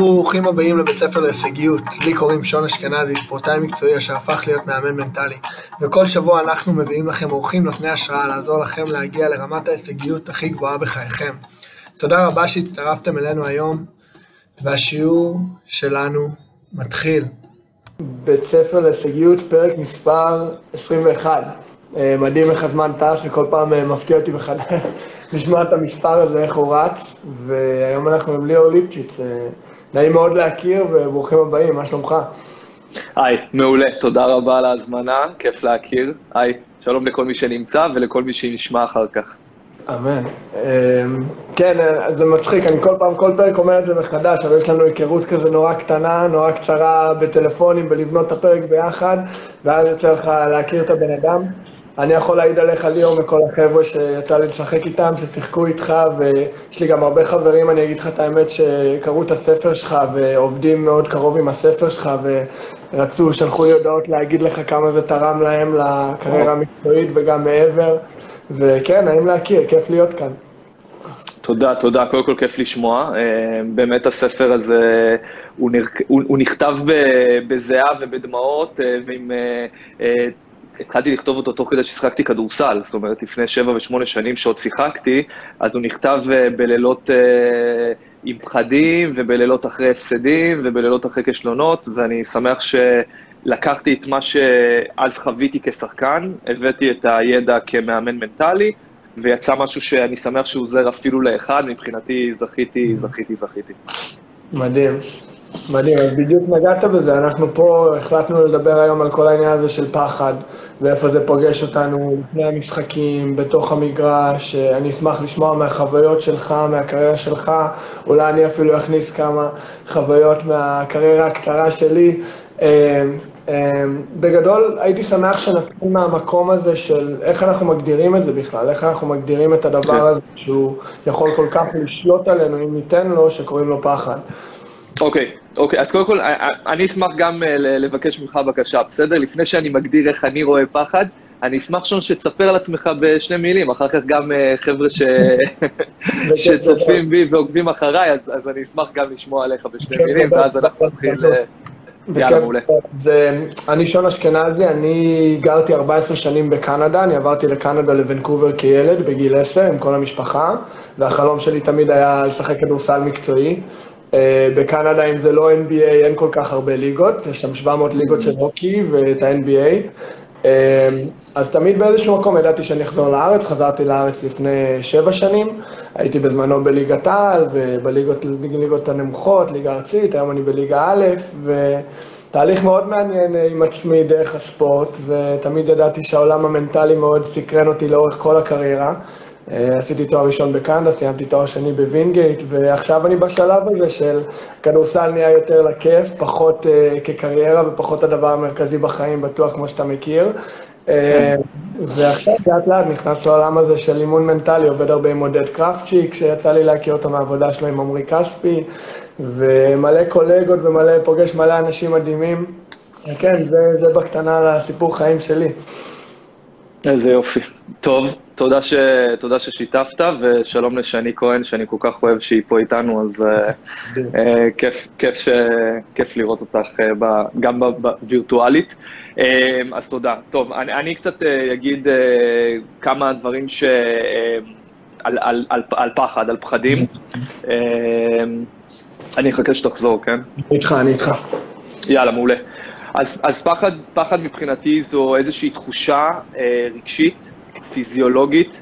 ברוכים הבאים לבית ספר להישגיות. לי קוראים שון אשכנזי, ספורטאי מקצועי אשר הפך להיות מאמן מנטלי. וכל שבוע אנחנו מביאים לכם אורחים נותני השראה לעזור לכם להגיע לרמת ההישגיות הכי גבוהה בחייכם. תודה רבה שהצטרפתם אלינו היום, והשיעור שלנו מתחיל. בית ספר להישגיות, פרק מספר 21. אה, מדהים איך הזמן טס וכל פעם אה, מפתיע אותי מחדש לשמוע את המספר הזה, איך הוא רץ, והיום אנחנו עם ליאור ליפצ'יץ. נעים מאוד להכיר וברוכים הבאים, מה שלומך? היי, מעולה, תודה רבה על ההזמנה, כיף להכיר. היי, שלום לכל מי שנמצא ולכל מי שנשמע אחר כך. אמן. כן, זה מצחיק, אני כל פעם, כל פרק אומר את זה מחדש, אבל יש לנו היכרות כזה נורא קטנה, נורא קצרה בטלפונים, בלבנות את הפרק ביחד, ואז יוצא לך להכיר את הבן אדם. אני יכול להעיד עליך ליאור מכל החבר'ה שיצא לי לשחק איתם, ששיחקו איתך, ויש לי גם הרבה חברים, אני אגיד לך את האמת, שקראו את הספר שלך ועובדים מאוד קרוב עם הספר שלך, ורצו, שלחו לי הודעות להגיד לך כמה זה תרם להם לקריירה המקצועית וגם מעבר, וכן, נעים להכיר, כיף להיות כאן. תודה, תודה. קודם כל כיף לשמוע. אה, באמת הספר הזה, הוא, נרק... הוא נכתב בזיעה ובדמעות אה, ועם אה, התחלתי לכתוב אותו תוך כדי ששיחקתי כדורסל, זאת אומרת, לפני שבע ושמונה שנים שעוד שיחקתי, אז הוא נכתב אה, בלילות uh, עם פחדים, ובלילות אחרי הפסדים, ובלילות אחרי כישלונות, ואני שמח שלקחתי את מה שאז חוויתי כשחקן, הבאתי את הידע כמאמן מנטלי, ויצא משהו שאני שמח שהוא עוזר אפילו לאחד, מבחינתי זכיתי, זכיתי, זכיתי. מדהים. מדהים, אז בדיוק נגעת בזה, אנחנו פה החלטנו לדבר היום על כל העניין הזה של פחד, ואיפה זה פוגש אותנו לפני המשחקים, בתוך המגרש, אני אשמח לשמוע מהחוויות שלך, מהקריירה שלך, אולי אני אפילו אכניס כמה חוויות מהקריירה הקצרה שלי. אה, אה, בגדול, הייתי שמח שנתחיל מהמקום הזה של איך אנחנו מגדירים את זה בכלל, איך אנחנו מגדירים את הדבר כן. הזה שהוא יכול כל כך לשלוט עלינו, אם ניתן לו, שקוראים לו פחד. אוקיי, אוקיי, אז קודם כל, אה, אה, אני אשמח גם אה, לבקש ממך בקשה, בסדר? לפני שאני מגדיר איך אני רואה פחד, אני אשמח שון שתספר על עצמך בשני מילים, אחר כך גם חבר'ה ש... שצופים בי ועוקבים אחריי, אז, אז אני אשמח גם לשמוע עליך בשני מילים, ואז אנחנו נתחיל... יאללה, מעולה. אני שון אשכנזי, אני גרתי 14 שנים בקנדה, אני עברתי לקנדה לוונקובר כילד בגיל 10 עם כל המשפחה, והחלום שלי תמיד היה לשחק כדורסל מקצועי. אה, בקנדה, אם זה לא NBA, אין כל כך הרבה ליגות, יש שם 700 ליגות של הוקי ואת ה-NBA. אה, אז תמיד באיזשהו מקום ידעתי שאני אחזור לארץ, חזרתי לארץ לפני שבע שנים, הייתי בזמנו בליגת העל ובליגות הנמוכות, ליגה ארצית, היום אני בליגה א', ותהליך מאוד מעניין עם עצמי דרך הספורט, ותמיד ידעתי שהעולם המנטלי מאוד סקרן אותי לאורך כל הקריירה. אה, עשיתי תואר ראשון בקנדה, סיימתי תואר שני בווינגייט, ועכשיו אני בשלב הזה של כדורסל נהיה יותר לכיף, פחות אה, כקריירה ופחות הדבר המרכזי בחיים, בטוח כמו שאתה מכיר. Uh, ועכשיו לאט לאט נכנס לעולם הזה של אימון מנטלי, עובד הרבה עם עודד קרפצ'יק, שיצא לי להכיר אותו מהעבודה שלו עם עמרי כספי, ומלא קולגות ומלא, פוגש מלא אנשים מדהימים. כן, זה, זה בקטנה לסיפור חיים שלי. איזה יופי. טוב, תודה, ש... תודה ששיתפת, ושלום לשני כהן, שאני כל כך אוהב שהיא פה איתנו, אז uh, כיף, כיף, ש... כיף לראות אותך uh, ב... גם בווירטואלית. Uh, אז תודה. טוב, אני, אני קצת uh, אגיד uh, כמה דברים ש... Uh, על, על, על, על פחד, על פחדים. Uh, אני אחכה שתחזור, כן? אני איתך, אני איתך. יאללה, מעולה. אז, אז פחד, פחד מבחינתי זו איזושהי תחושה אה, רגשית, פיזיולוגית,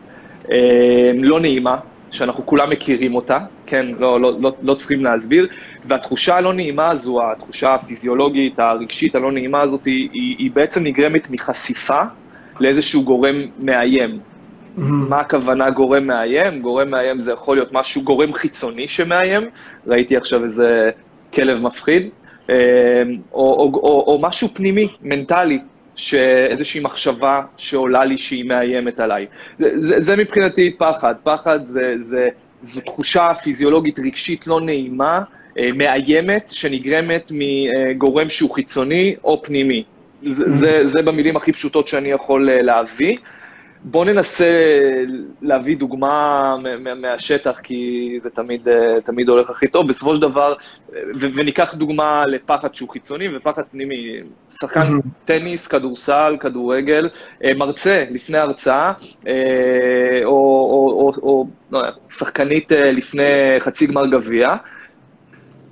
אה, לא נעימה, שאנחנו כולם מכירים אותה, כן, לא, לא, לא, לא צריכים להסביר, והתחושה הלא נעימה הזו, התחושה הפיזיולוגית, הרגשית הלא נעימה הזאת, היא, היא, בעצם נגרמת מחשיפה לאיזשהו גורם מאיים. Mm-hmm. מה הכוונה גורם מאיים? גורם מאיים זה יכול להיות משהו, גורם חיצוני שמאיים, ראיתי עכשיו איזה כלב מפחיד, אה, או, או, או, או משהו פנימי, מנטלי, שאיזושהי מחשבה שעולה לי שהיא מאיימת עליי. זה, זה, זה מבחינתי פחד. פחד זה, זה, זו תחושה פיזיולוגית רגשית לא נעימה, אה, מאיימת, שנגרמת מגורם שהוא חיצוני או פנימי. זה, זה, זה במילים הכי פשוטות שאני יכול להביא. בואו ננסה להביא דוגמה מהשטח, כי זה תמיד, תמיד הולך הכי טוב. בסופו של דבר, וניקח דוגמה לפחד שהוא חיצוני ופחד פנימי. שחקן טניס, כדורסל, כדורגל, מרצה לפני הרצאה, או, או, או, או לא, שחקנית לפני חצי גמר גביע,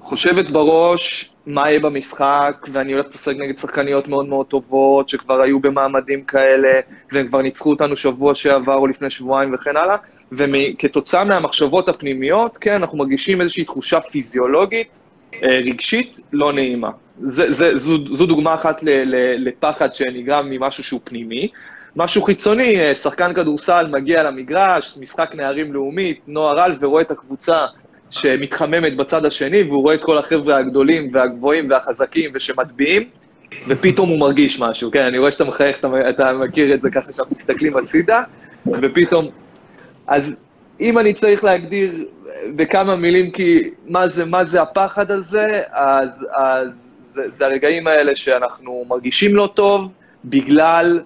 חושבת בראש, מה יהיה במשחק, ואני הולך לשחק נגד שחקניות מאוד מאוד טובות, שכבר היו במעמדים כאלה, והם כבר ניצחו אותנו שבוע שעבר או לפני שבועיים וכן הלאה, וכתוצאה מהמחשבות הפנימיות, כן, אנחנו מרגישים איזושהי תחושה פיזיולוגית, אה, רגשית, לא נעימה. זה, זה, זו, זו דוגמה אחת ל, ל, לפחד שנגרם ממשהו שהוא פנימי. משהו חיצוני, אה, שחקן כדורסל מגיע למגרש, משחק נערים לאומית, נוער על, ורואה את הקבוצה שמתחממת בצד השני, והוא רואה את כל החבר'ה הגדולים והגבוהים והחזקים ושמטביעים, ופתאום הוא מרגיש משהו, כן, אני רואה שאתה מחייך, אתה, אתה מכיר את זה ככה שאנחנו מסתכלים הצידה, ופתאום... אז אם אני צריך להגדיר בכמה מילים, כי מה זה, מה זה הפחד הזה, אז, אז זה, זה הרגעים האלה שאנחנו מרגישים לא טוב, בגלל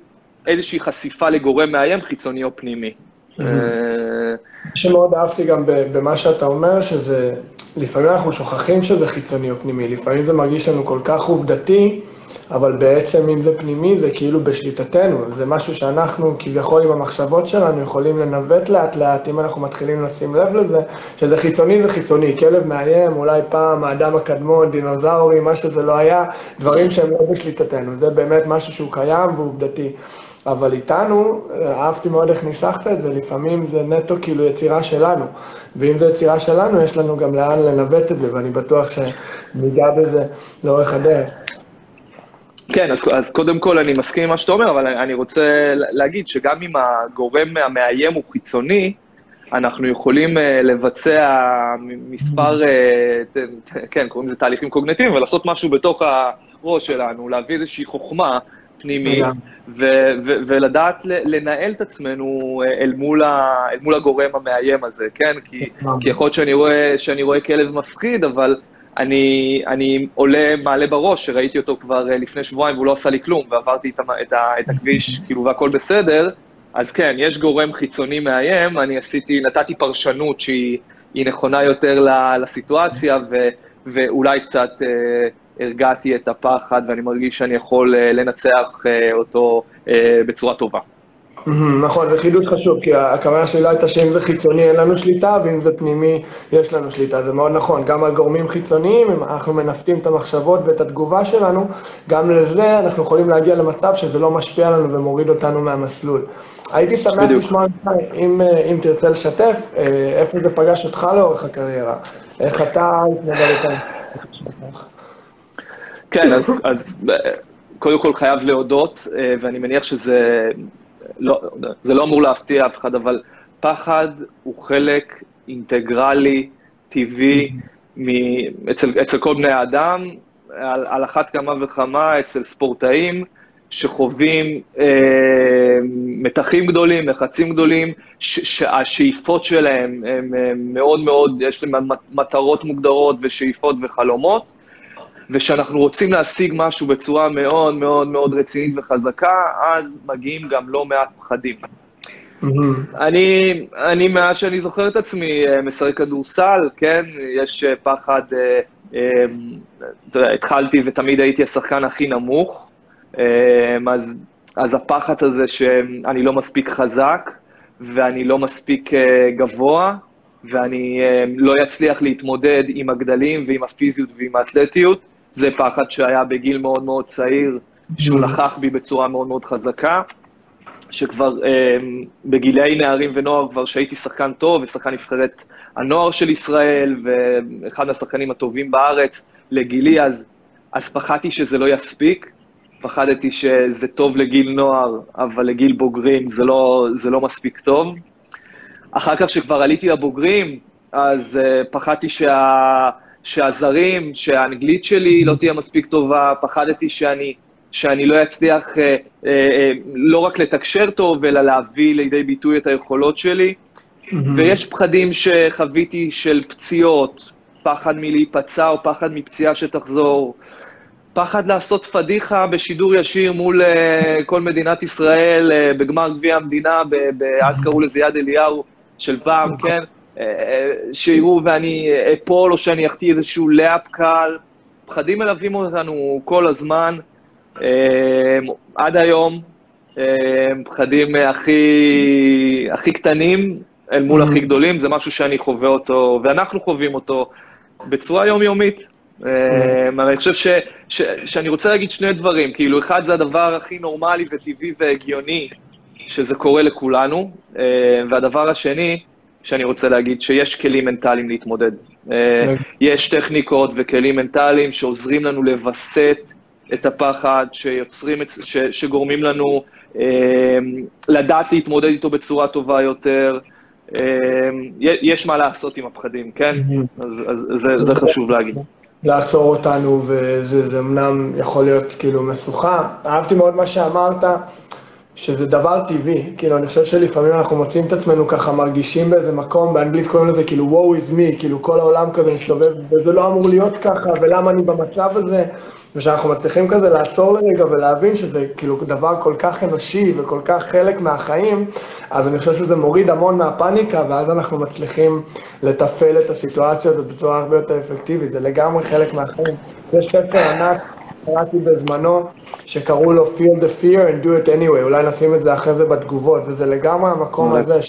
איזושהי חשיפה לגורם מאיים חיצוני או פנימי. מה שמאוד אהבתי גם במה שאתה אומר, שזה, לפעמים אנחנו שוכחים שזה חיצוני או פנימי, לפעמים זה מרגיש לנו כל כך עובדתי, אבל בעצם אם זה פנימי זה כאילו בשליטתנו, זה משהו שאנחנו כביכול עם המחשבות שלנו יכולים לנווט לאט לאט, אם אנחנו מתחילים לשים לב לזה, שזה חיצוני זה חיצוני, כלב מאיים, אולי פעם האדם הקדמון, דינוזאורי, מה שזה לא היה, דברים שהם לא בשליטתנו, זה באמת משהו שהוא קיים ועובדתי. אבל איתנו, אהבתי מאוד איך ניסחת את זה, לפעמים זה נטו כאילו יצירה שלנו. ואם זו יצירה שלנו, יש לנו גם לאן לנווט את זה, ואני בטוח שניגע בזה לאורך הדרך. כן, אז, אז קודם כל אני מסכים עם מה שאתה אומר, אבל אני רוצה להגיד שגם אם הגורם המאיים הוא חיצוני, אנחנו יכולים uh, לבצע מספר, uh, כן, קוראים לזה תהליכים קוגנטיביים, ולעשות משהו בתוך הראש שלנו, להביא איזושהי חוכמה פנימית, ו- ו- ולדעת לנהל את עצמנו אה, אל מול, ה- אל מול הגורם המאיים הזה, כן? כי, כי יכול להיות שאני רואה, שאני רואה כלב מפחיד, אבל אני, אני עולה, מעלה בראש, שראיתי אותו כבר אה, לפני שבועיים והוא לא עשה לי כלום, ועברתי את, את, את הכביש, כאילו, והכל בסדר, אז כן, יש גורם חיצוני מאיים, אני עשיתי, נתתי פרשנות שהיא נכונה יותר לסיטואציה, ו, ואולי קצת... אה, הרגעתי את הפחד ואני מרגיש שאני יכול אה, לנצח אה, אותו אה, בצורה טובה. נכון, זה חידוד חשוב, כי הכוונה שלי הייתה שאם זה חיצוני אין לנו שליטה, ואם זה פנימי יש לנו שליטה, זה מאוד נכון. גם על גורמים חיצוניים, אם אנחנו מנווטים את המחשבות ואת התגובה שלנו, גם לזה אנחנו יכולים להגיע למצב שזה לא משפיע עלינו ומוריד אותנו מהמסלול. הייתי שמח לשמוע אם, אם תרצה לשתף, איפה זה פגש אותך לאורך הקריירה, איך אתה התנגדת. כן, אז, אז קודם כל חייב להודות, אה, ואני מניח שזה לא, זה לא אמור להפתיע אף אחד, אבל פחד הוא חלק אינטגרלי, טבעי, מ, אצל, אצל כל בני האדם, על, על אחת כמה וכמה אצל ספורטאים שחווים אה, מתחים גדולים, לחצים גדולים, שהשאיפות שלהם הם מאוד מאוד, יש להם מטרות מוגדרות ושאיפות וחלומות. ושאנחנו רוצים להשיג משהו בצורה מאוד מאוד מאוד רצינית וחזקה, אז מגיעים גם לא מעט פחדים. אני, אני, מאז שאני זוכר את עצמי, אה, משחק כדורסל, כן, יש אה, פחד, אה, אתה יודע, התחלתי ותמיד הייתי השחקן הכי נמוך, אז, אז הפחד הזה שאני לא מספיק חזק, ואני לא מספיק גבוה, ואני לא אצליח להתמודד עם הגדלים ועם הפיזיות ועם האתלטיות, זה פחד שהיה בגיל מאוד מאוד צעיר, שהוא mm. נכח בי בצורה מאוד מאוד חזקה, שכבר אה, בגילי נערים ונוער, כבר שהייתי שחקן טוב ושחקן נבחרת הנוער של ישראל, ואחד מהשחקנים הטובים בארץ לגילי, אז, אז פחדתי שזה לא יספיק. פחדתי שזה טוב לגיל נוער, אבל לגיל בוגרים זה לא, זה לא מספיק טוב. אחר כך, כשכבר עליתי לבוגרים, אז uh, פחדתי שה... שהזרים, שהאנגלית שלי לא תהיה מספיק טובה, פחדתי שאני, שאני לא אצליח אה, אה, אה, לא רק לתקשר טוב, אלא להביא לידי ביטוי את היכולות שלי. Mm-hmm. ויש פחדים שחוויתי של פציעות, פחד מלהיפצע או פחד מפציעה שתחזור, פחד לעשות פדיחה בשידור ישיר מול uh, כל מדינת ישראל uh, בגמר גביע המדינה, אז קראו לזה יד אליהו של פעם, כן? Uh, שיראו ואני אפול או שאני אחטיא איזשהו לאפ קל. פחדים מלווים אותנו כל הזמן, עד היום, פחדים הכי, הכי קטנים אל מול הכי גדולים, זה משהו שאני חווה אותו, ואנחנו חווים אותו בצורה יומיומית. אבל אני חושב ש, ש, שאני רוצה להגיד שני דברים, כאילו, אחד זה הדבר הכי נורמלי וטבעי והגיוני, שזה קורה לכולנו, והדבר השני, שאני רוצה להגיד, שיש כלים מנטליים להתמודד. אמ, יש טכניקות וכלים מנטליים שעוזרים לנו לווסת את הפחד, שיוצרים, ש, שגורמים לנו לדעת להתמודד איתו בצורה טובה יותר. יש מה לעשות עם הפחדים, כן? אז, אז זה, זה חשוב להגיד. לעצור אותנו, וזה אמנם יכול להיות כאילו משוכה. אהבתי מאוד מה שאמרת, שזה דבר טבעי. כאילו, אני חושב שלפעמים אנחנו מוצאים את עצמנו ככה מרגישים באיזה מקום, באנגלית קוראים לזה כאילו woe is me, כאילו כל העולם כזה מסתובב, וזה לא אמור להיות ככה, ולמה אני במצב הזה. ושאנחנו מצליחים כזה לעצור לרגע ולהבין שזה כאילו דבר כל כך אנושי וכל כך חלק מהחיים, אז אני חושב שזה מוריד המון מהפאניקה, ואז אנחנו מצליחים לתפעל את הסיטואציה הזאת בצורה הרבה יותר אפקטיבית, זה לגמרי חלק מהחיים. יש ספר ענק, קראתי בזמנו, שקראו לו Feel the Fear and Do it anyway, אולי נשים את זה אחרי זה בתגובות, וזה לגמרי המקום הזה.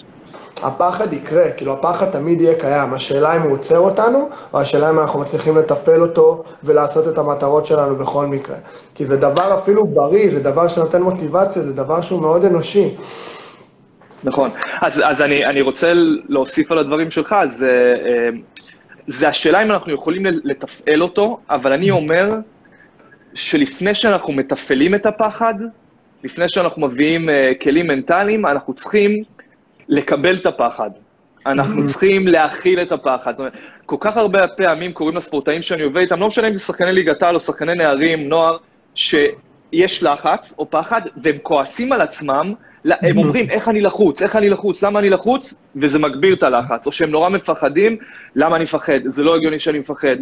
הפחד יקרה, כאילו הפחד תמיד יהיה קיים, השאלה אם הוא עוצר אותנו, או השאלה אם אנחנו מצליחים לתפעל אותו ולעשות את המטרות שלנו בכל מקרה. כי זה דבר אפילו בריא, זה דבר שנותן מוטיבציה, זה דבר שהוא מאוד אנושי. נכון. אז, אז אני, אני רוצה להוסיף על הדברים שלך, זה, אה, זה השאלה אם אנחנו יכולים לתפעל אותו, אבל אני אומר שלפני שאנחנו מתפעלים את הפחד, לפני שאנחנו מביאים אה, כלים מנטליים, אנחנו צריכים לקבל את הפחד. אנחנו mm-hmm. צריכים להכיל את הפחד. זאת אומרת, כל כך הרבה פעמים קוראים לספורטאים שאני עובד איתם, לא משנה אם זה שחקני ליגת העל או שחקני נערים, נוער, שיש לחץ או פחד, והם כועסים על עצמם, הם mm-hmm. אומרים, איך אני לחוץ, איך אני לחוץ, למה אני לחוץ, וזה מגביר את הלחץ. או שהם נורא מפחדים, למה אני מפחד, זה לא הגיוני שאני מפחד.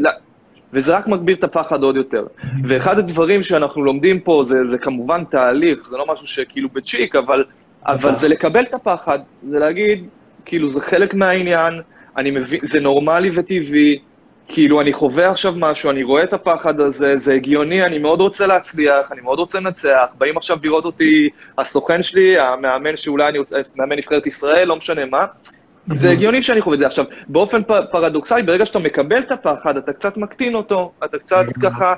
וזה רק מגביר את הפחד עוד יותר. ואחד הדברים שאנחנו לומדים פה, זה, זה כמובן תהליך, זה לא משהו שכאילו בצ'יק, אבל אבל זה לקבל את הפחד, זה להגיד, כאילו, זה חלק מהעניין, אני מבין, זה נורמלי וטבעי, כאילו, אני חווה עכשיו משהו, אני רואה את הפחד הזה, זה הגיוני, אני מאוד רוצה להצליח, אני מאוד רוצה לנצח, באים עכשיו לראות אותי הסוכן שלי, המאמן שאולי אני רוצה, מאמן נבחרת ישראל, לא משנה מה, זה הגיוני שאני חווה את זה. עכשיו, באופן פרדוקסלי, ברגע שאתה מקבל את הפחד, אתה קצת מקטין אותו, אתה קצת ככה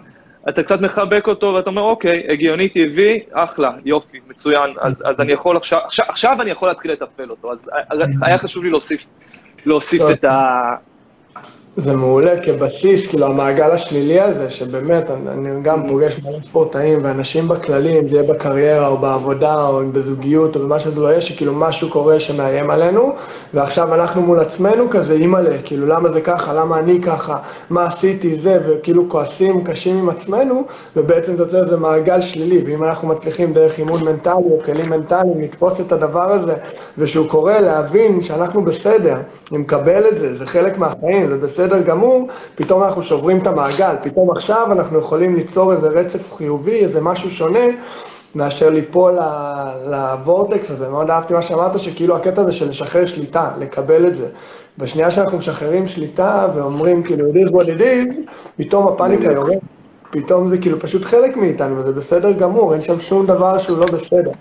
אתה קצת מחבק אותו ואתה אומר, אוקיי, הגיוני, טבעי, אחלה, יופי, מצוין, אז, אז אני יכול עכשיו, עכשיו, עכשיו אני יכול להתחיל לתפעל אותו, אז היה חשוב לי להוסיף, להוסיף את ה... זה מעולה כבסיס, כאילו המעגל השלילי הזה, שבאמת, אני, אני גם פוגש מלא ספורטאים ואנשים בכללי, אם זה יהיה בקריירה או בעבודה או בזוגיות או במה שזה לא יהיה, שכאילו משהו קורה שמאיים עלינו, ועכשיו אנחנו מול עצמנו כזה, אימא'לה, כאילו למה זה ככה, למה אני ככה, מה עשיתי זה, וכאילו כועסים, קשים עם עצמנו, ובעצם זה יוצא איזה מעגל שלילי, ואם אנחנו מצליחים דרך אימון מנטלי או כלים מנטליים לתפוס את הדבר הזה, ושהוא קורה, להבין שאנחנו בסדר, אני מקבל את זה, זה חלק מהחיים, זה בסדר. בסדר גמור, פתאום אנחנו שוברים את המעגל, פתאום עכשיו אנחנו יכולים ליצור איזה רצף חיובי, איזה משהו שונה, מאשר ליפול לוורטקס הזה. מאוד אהבתי מה שאמרת, שכאילו הקטע הזה של לשחרר שליטה, לקבל את זה. בשנייה שאנחנו משחררים שליטה ואומרים כאילו, it is what it is, פתאום הפאניקה יורד. פתאום זה כאילו פשוט חלק מאיתנו, וזה בסדר גמור, אין שם שום דבר שהוא לא בסדר.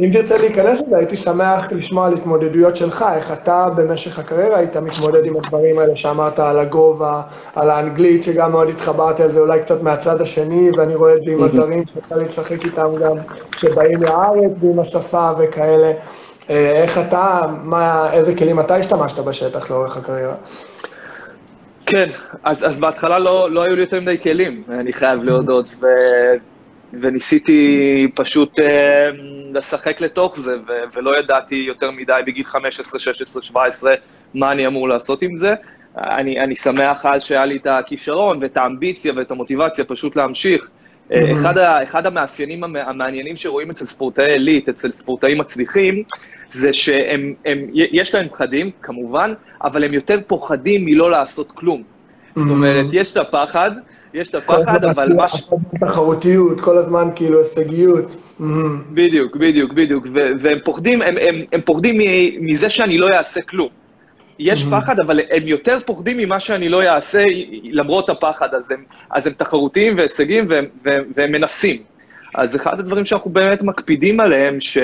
אם תרצה להיכנס לזה, הייתי שמח לשמוע על התמודדויות שלך, איך אתה במשך הקריירה היית מתמודד עם הדברים האלה שאמרת על הגובה, על האנגלית, שגם מאוד התחברתי על זה אולי קצת מהצד השני, ואני רואה את זה עם הדברים שאתה לשחק איתם גם כשבאים לארץ ועם השפה וכאלה. אה, איך אתה, מה, איזה כלים אתה השתמשת בשטח לאורך הקריירה? כן, אז, אז בהתחלה לא, לא היו לי יותר מדי כלים, אני חייב להודות, ו... וניסיתי פשוט אה, לשחק לתוך זה, ו- ולא ידעתי יותר מדי בגיל 15, 16, 17 מה אני אמור לעשות עם זה. אני, אני שמח אז שהיה לי את הכישרון ואת האמביציה ואת המוטיבציה פשוט להמשיך. Mm-hmm. אחד, ה, אחד המאפיינים המעניינים שרואים אצל ספורטאי עילית, אצל ספורטאים מצליחים, זה שהם, הם, יש להם פחדים, כמובן, אבל הם יותר פוחדים מלא לעשות כלום. זאת אומרת, יש את הפחד, יש את הפחד, אבל מה ש... תחרותיות, כל הזמן כאילו הישגיות. בדיוק, בדיוק, בדיוק, והם פוחדים, הם, הם, הם פוחדים מזה שאני לא אעשה כלום. יש פחד, אבל הם יותר פוחדים ממה שאני לא אעשה למרות הפחד, אז הם, אז הם תחרותיים והישגים והם, והם, והם מנסים. אז אחד הדברים שאנחנו באמת מקפידים עליהם, ש...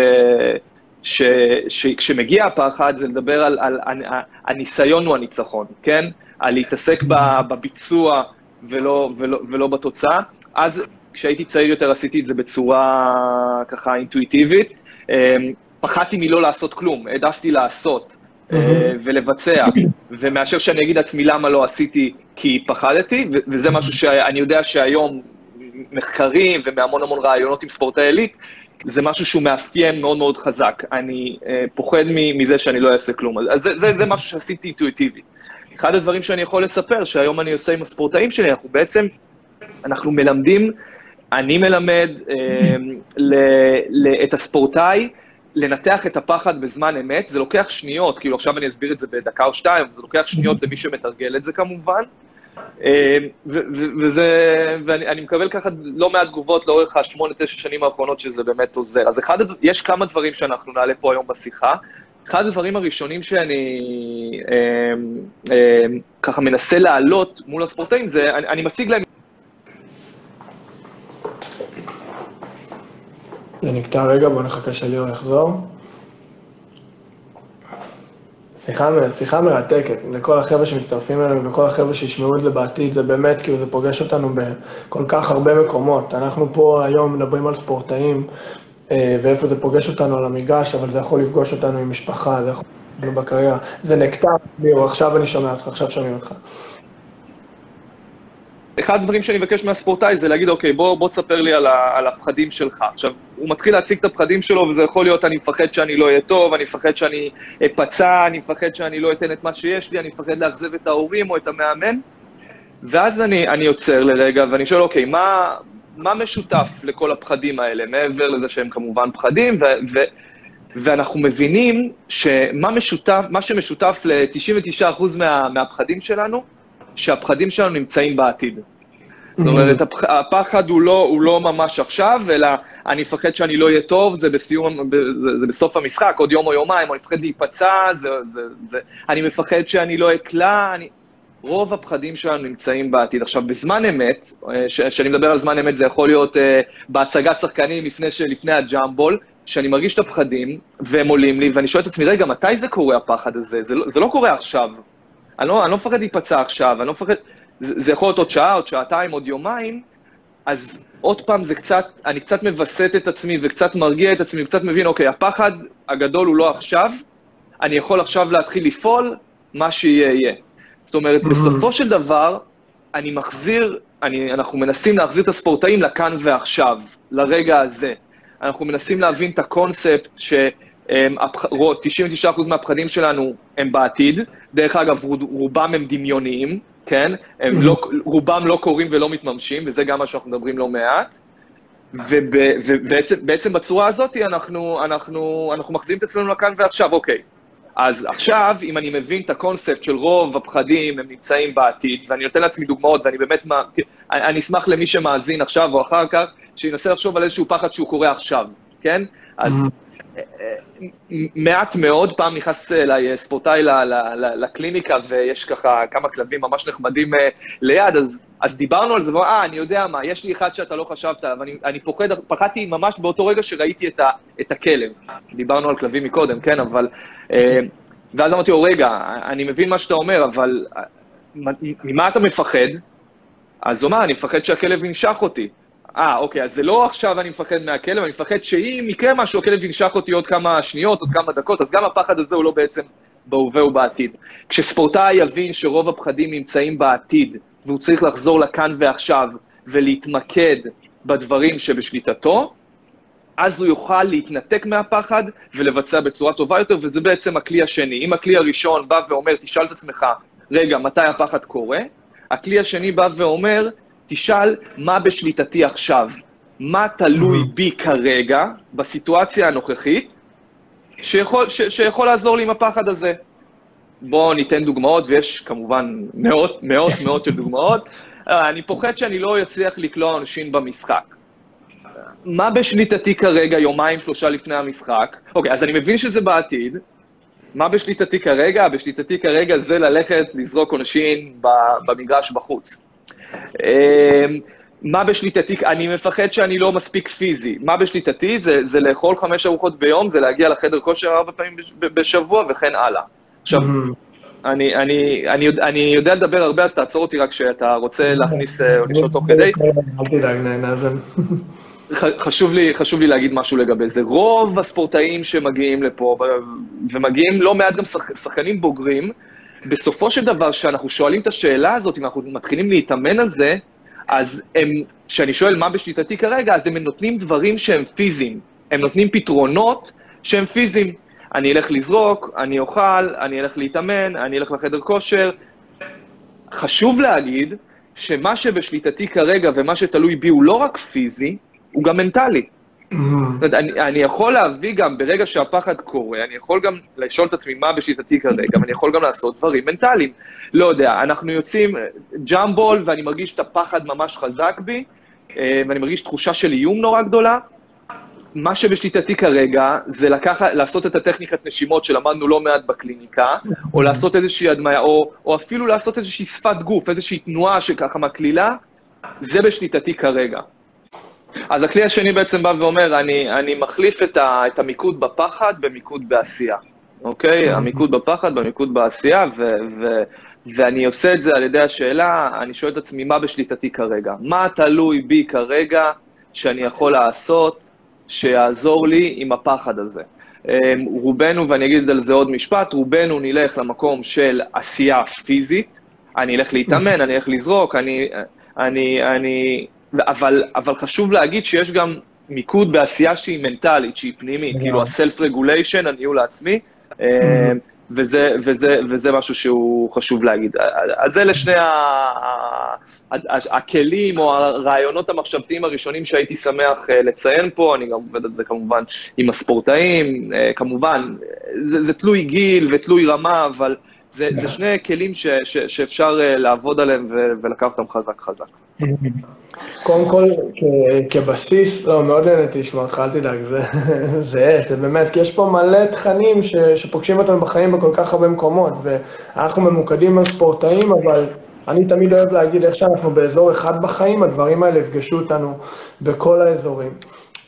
שכשמגיע הפחד זה לדבר על, על, על הניסיון הוא הניצחון, כן? על להתעסק בביצוע ולא, ולא, ולא בתוצאה. אז כשהייתי צעיר יותר עשיתי את זה בצורה ככה אינטואיטיבית. אמ, פחדתי מלא לעשות כלום, העדפתי לעשות אה, ולבצע, ומאשר שאני אגיד לעצמי למה לא עשיתי כי פחדתי, וזה משהו שאני יודע שהיום מחקרים ומהמון המון רעיונות עם ספורטאי עילית, זה משהו שהוא מאפיין מאוד מאוד חזק. אני אה, פוחד מזה שאני לא אעשה כלום. אז זה, זה, זה משהו שעשיתי אינטואיטיבית. אחד הדברים שאני יכול לספר, שהיום אני עושה עם הספורטאים שלי, אנחנו בעצם, אנחנו מלמדים, אני מלמד אה, ל, ל, את הספורטאי לנתח את הפחד בזמן אמת. זה לוקח שניות, כאילו עכשיו אני אסביר את זה בדקה או שתיים, זה לוקח שניות למי שמתרגל את זה כמובן. אה, וזה, ואני מקבל ככה לא מעט תגובות לאורך השמונה, תשע שנים האחרונות שזה באמת עוזר. אז אחד, יש כמה דברים שאנחנו נעלה פה היום בשיחה. אחד הדברים הראשונים שאני אה, אה, ככה מנסה להעלות מול הספורטאים זה, אני, אני מציג להם... זה נקטע רגע, בוא נחכה שליאור יחזור. שיחה, שיחה מרתקת, לכל החבר'ה שמצטרפים אלינו וכל החבר'ה שישמעו את זה בעתיד, זה באמת, כאילו, זה פוגש אותנו בכל כך הרבה מקומות. אנחנו פה היום מדברים על ספורטאים, ואיפה זה פוגש אותנו על המגרש, אבל זה יכול לפגוש אותנו עם משפחה, זה יכול לפגוש אותנו בקריירה. זה נקטע, ליאור, עכשיו אני שומע אותך, עכשיו שומעים אותך. אחד הדברים שאני מבקש מהספורטאי זה להגיד, אוקיי, בוא, בוא תספר לי על, ה, על הפחדים שלך. עכשיו, הוא מתחיל להציג את הפחדים שלו, וזה יכול להיות, אני מפחד שאני לא אהיה טוב, אני מפחד שאני אפצע, אני מפחד שאני לא אתן את מה שיש לי, אני מפחד לאכזב את ההורים או את המאמן. ואז אני, אני עוצר לרגע, ואני שואל, אוקיי, מה, מה משותף לכל הפחדים האלה, מעבר לזה שהם כמובן פחדים, ו, ו, ואנחנו מבינים שמה משותף, מה שמשותף ל-99% מה, מהפחדים שלנו, שהפחדים שלנו נמצאים בעתיד. זאת אומרת, הפחד הוא לא, הוא לא ממש עכשיו, אלא אני מפחד שאני לא אהיה טוב, זה, בסיום, זה, זה בסוף המשחק, עוד יום או יומיים, אני מפחד להיפצע, זה, זה, זה, אני מפחד שאני לא אקלע, אני... רוב הפחדים שלנו נמצאים בעתיד. עכשיו, בזמן אמת, כשאני מדבר על זמן אמת, זה יכול להיות uh, בהצגת שחקנים לפני, לפני הג'אמבול, שאני מרגיש את הפחדים, והם עולים לי, ואני שואל את עצמי, רגע, מתי זה קורה, הפחד הזה? זה, לא, זה לא קורה עכשיו. אני לא, אני לא מפחד להיפצע עכשיו, אני לא מפחד... זה, זה יכול להיות עוד שעה, עוד שעתיים, עוד יומיים, אז עוד פעם זה קצת, אני קצת מווסת את עצמי וקצת מרגיע את עצמי וקצת מבין, אוקיי, הפחד הגדול הוא לא עכשיו, אני יכול עכשיו להתחיל לפעול, מה שיהיה יהיה. זאת אומרת, mm-hmm. בסופו של דבר, אני מחזיר, אני, אנחנו מנסים להחזיר את הספורטאים לכאן ועכשיו, לרגע הזה. אנחנו מנסים להבין את הקונספט ש... 99% מהפחדים שלנו הם בעתיד, דרך אגב, רובם הם דמיוניים, כן? הם לא, רובם לא קורים ולא מתממשים, וזה גם מה שאנחנו מדברים לא מעט. ובעצם בצורה הזאת אנחנו, אנחנו, אנחנו מחזירים את עצמנו לכאן ועכשיו, אוקיי. אז עכשיו, אם אני מבין את הקונספט של רוב הפחדים, הם נמצאים בעתיד, ואני נותן לעצמי דוגמאות, ואני באמת, מה, אני אשמח למי שמאזין עכשיו או אחר כך, שינסה לחשוב על איזשהו פחד שהוא קורה עכשיו, כן? אז מעט מאוד, פעם נכנס אליי ספורטאי לקליניקה ויש ככה כמה כלבים ממש נחמדים אה, ליד, אז, אז דיברנו על זה, אה, אני יודע מה, יש לי אחד שאתה לא חשבת עליו, אני, אני פוחד, פחדתי ממש באותו רגע שראיתי את, ה, את הכלב. דיברנו על כלבים מקודם, כן, אבל... אה, ואז אמרתי לו, רגע, אני מבין מה שאתה אומר, אבל אה, ממה אתה מפחד? אז הוא אמר, אני מפחד שהכלב ינשך אותי. אה, אוקיי, אז זה לא עכשיו אני מפחד מהכלב, אני מפחד שאם יקרה משהו, הכלב ינשק אותי עוד כמה שניות, עוד כמה דקות, אז גם הפחד הזה הוא לא בעצם בהווה ובעתיד. כשספורטאי יבין שרוב הפחדים נמצאים בעתיד, והוא צריך לחזור לכאן ועכשיו, ולהתמקד בדברים שבשליטתו, אז הוא יוכל להתנתק מהפחד ולבצע בצורה טובה יותר, וזה בעצם הכלי השני. אם הכלי הראשון בא ואומר, תשאל את עצמך, רגע, מתי הפחד קורה? הכלי השני בא ואומר, תשאל מה בשליטתי עכשיו, מה תלוי mm-hmm. בי כרגע, בסיטואציה הנוכחית, שיכול, ש, שיכול לעזור לי עם הפחד הזה. בואו ניתן דוגמאות, ויש כמובן מאות, מאות, מאות של דוגמאות. אה, אני פוחד שאני לא אצליח לקלוע עונשין במשחק. מה בשליטתי כרגע, יומיים, שלושה לפני המשחק? אוקיי, אז אני מבין שזה בעתיד. מה בשליטתי כרגע? בשליטתי כרגע זה ללכת לזרוק עונשין במגרש בחוץ. אמ, מה בשליטתי? אני מפחד שאני לא מספיק פיזי. מה בשליטתי? זה, זה לאכול חמש ארוחות ביום, זה להגיע לחדר כושר ארבע פעמים בשבוע וכן הלאה. עכשיו. אני, אני, אני, אני יודע לדבר הרבה, אז תעצור אותי רק כשאתה רוצה להכניס או אה, לשאול תוך כדי. אל תדאג, נאזן. חשוב לי, חשוב לי להגיד משהו לגבי זה. רוב הספורטאים שמגיעים לפה, ומגיעים לא מעט גם שח, שחקנים בוגרים, בסופו של דבר, כשאנחנו שואלים את השאלה הזאת, אם אנחנו מתחילים להתאמן על זה, אז הם, כשאני שואל מה בשליטתי כרגע, אז הם נותנים דברים שהם פיזיים. הם נותנים פתרונות שהם פיזיים. אני אלך לזרוק, אני אוכל, אני אלך להתאמן, אני אלך לחדר כושר. חשוב להגיד שמה שבשליטתי כרגע ומה שתלוי בי הוא לא רק פיזי, הוא גם מנטלי. Mm-hmm. אני, אני יכול להביא גם, ברגע שהפחד קורה, אני יכול גם לשאול את עצמי מה בשיטתי כרגע, ואני יכול גם לעשות דברים מנטליים. לא יודע, אנחנו יוצאים ג'אמבול, ואני מרגיש את הפחד ממש חזק בי, אה, ואני מרגיש תחושה של איום נורא גדולה. מה שבשליטתי כרגע, זה לקחת, לעשות את הטכניקת נשימות שלמדנו לא מעט בקליניקה, או לעשות איזושהי הדמיה, או, או אפילו לעשות איזושהי שפת גוף, איזושהי תנועה שככה מקלילה, זה בשליטתי כרגע. אז הכלי השני בעצם בא ואומר, אני, אני מחליף את, ה, את המיקוד בפחד במיקוד בעשייה, אוקיי? המיקוד בפחד במיקוד בעשייה, ו, ו, ואני עושה את זה על ידי השאלה, אני שואל את עצמי, מה בשליטתי כרגע? מה תלוי בי כרגע שאני יכול לעשות שיעזור לי עם הפחד הזה? אמ, רובנו, ואני אגיד על זה עוד משפט, רובנו נלך למקום של עשייה פיזית, אני אלך להתאמן, אני אלך לזרוק, אני, אני, אני אבל, אבל חשוב להגיד שיש גם מיקוד בעשייה שהיא מנטלית, שהיא פנימית, כאילו ה-self-regulation, הניהול העצמי, אה, וזה, וזה, וזה משהו שהוא חשוב להגיד. אז אלה שני הכלים או הרעיונות המחשבתיים הראשונים שהייתי שמח אה, לציין פה, אני גם עובד על זה כמובן עם הספורטאים, אה, כמובן, זה, זה תלוי גיל ותלוי רמה, אבל זה, זה שני כלים ש, ש, שאפשר לעבוד עליהם ולקחת אותם חזק חזק. קודם כל, כבסיס, לא, מאוד נהניתי לשמוע אותך, אל תדאג, זה, זה זה באמת, כי יש פה מלא תכנים ש, שפוגשים אותנו בחיים בכל כך הרבה מקומות, ואנחנו ממוקדים על ספורטאים, אבל אני תמיד אוהב להגיד איך שאנחנו באזור אחד בחיים, הדברים האלה יפגשו אותנו בכל האזורים.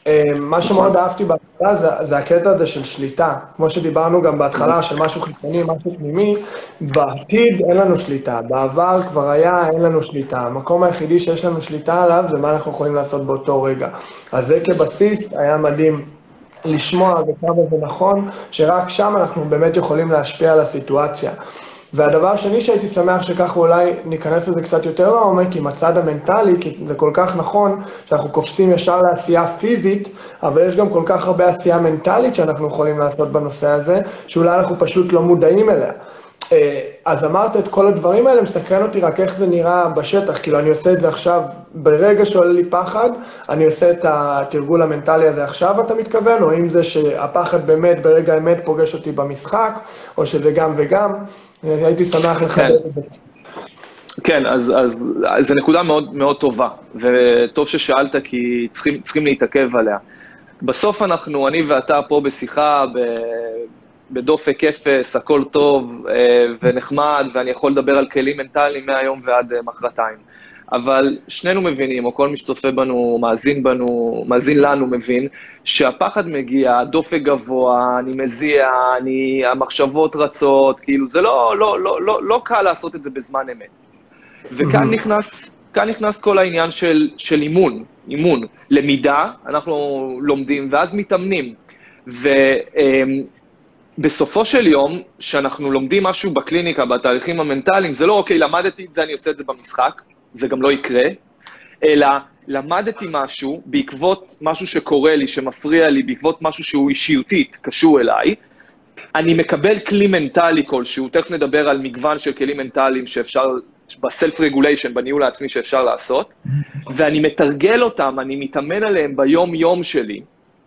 אה, מה שמאוד אהבתי בהתחלה זה, זה הקטע הזה של שליטה. כמו שדיברנו גם בהתחלה, של משהו חיצוני, משהו פנימי, בעתיד אין לנו שליטה. בעבר כבר היה, אין לנו שליטה. המקום היחידי שיש לנו שליטה עליו זה מה אנחנו יכולים לעשות באותו רגע. אז זה כבסיס היה מדהים לשמוע וכמה זה נכון, שרק שם אנחנו באמת יכולים להשפיע על הסיטואציה. והדבר השני שהייתי שמח שככה אולי ניכנס לזה קצת יותר לעומק עם הצד המנטלי, כי זה כל כך נכון שאנחנו קופצים ישר לעשייה פיזית, אבל יש גם כל כך הרבה עשייה מנטלית שאנחנו יכולים לעשות בנושא הזה, שאולי אנחנו פשוט לא מודעים אליה. אה, אז אמרת את כל הדברים האלה, מסקרן אותי רק איך זה נראה בשטח, כאילו אני עושה את זה עכשיו, ברגע שעולה לי פחד, אני עושה את התרגול המנטלי הזה עכשיו, אתה מתכוון, או אם זה שהפחד באמת ברגע האמת פוגש אותי במשחק, או שזה גם וגם. הייתי שמח לחדד כן. את זה. כן, אז, אז, אז זו נקודה מאוד, מאוד טובה, וטוב ששאלת כי צריכים, צריכים להתעכב עליה. בסוף אנחנו, אני ואתה פה בשיחה, ב, בדופק אפס, הכל טוב אה, ונחמד, ואני יכול לדבר על כלים מנטליים מהיום ועד אה, מחרתיים. אבל שנינו מבינים, או כל מי שצופה בנו, מאזין בנו, מאזין לנו, מבין, שהפחד מגיע, הדופק גבוה, אני מזיע, אני, המחשבות רצות, כאילו, זה לא, לא, לא, לא, לא קל לעשות את זה בזמן אמת. וכאן נכנס, כאן נכנס כל העניין של, של אימון, אימון. למידה, אנחנו לומדים, ואז מתאמנים. ובסופו של יום, כשאנחנו לומדים משהו בקליניקה, בתהליכים המנטליים, זה לא, אוקיי, למדתי את זה, אני עושה את זה במשחק, זה גם לא יקרה, אלא למדתי משהו בעקבות משהו שקורה לי, שמפריע לי, בעקבות משהו שהוא אישיותית קשור אליי, אני מקבל כלי מנטלי כלשהו, תכף נדבר על מגוון של כלים מנטליים שאפשר, בסלף רגוליישן, בניהול העצמי שאפשר לעשות, ואני מתרגל אותם, אני מתאמן עליהם ביום-יום שלי.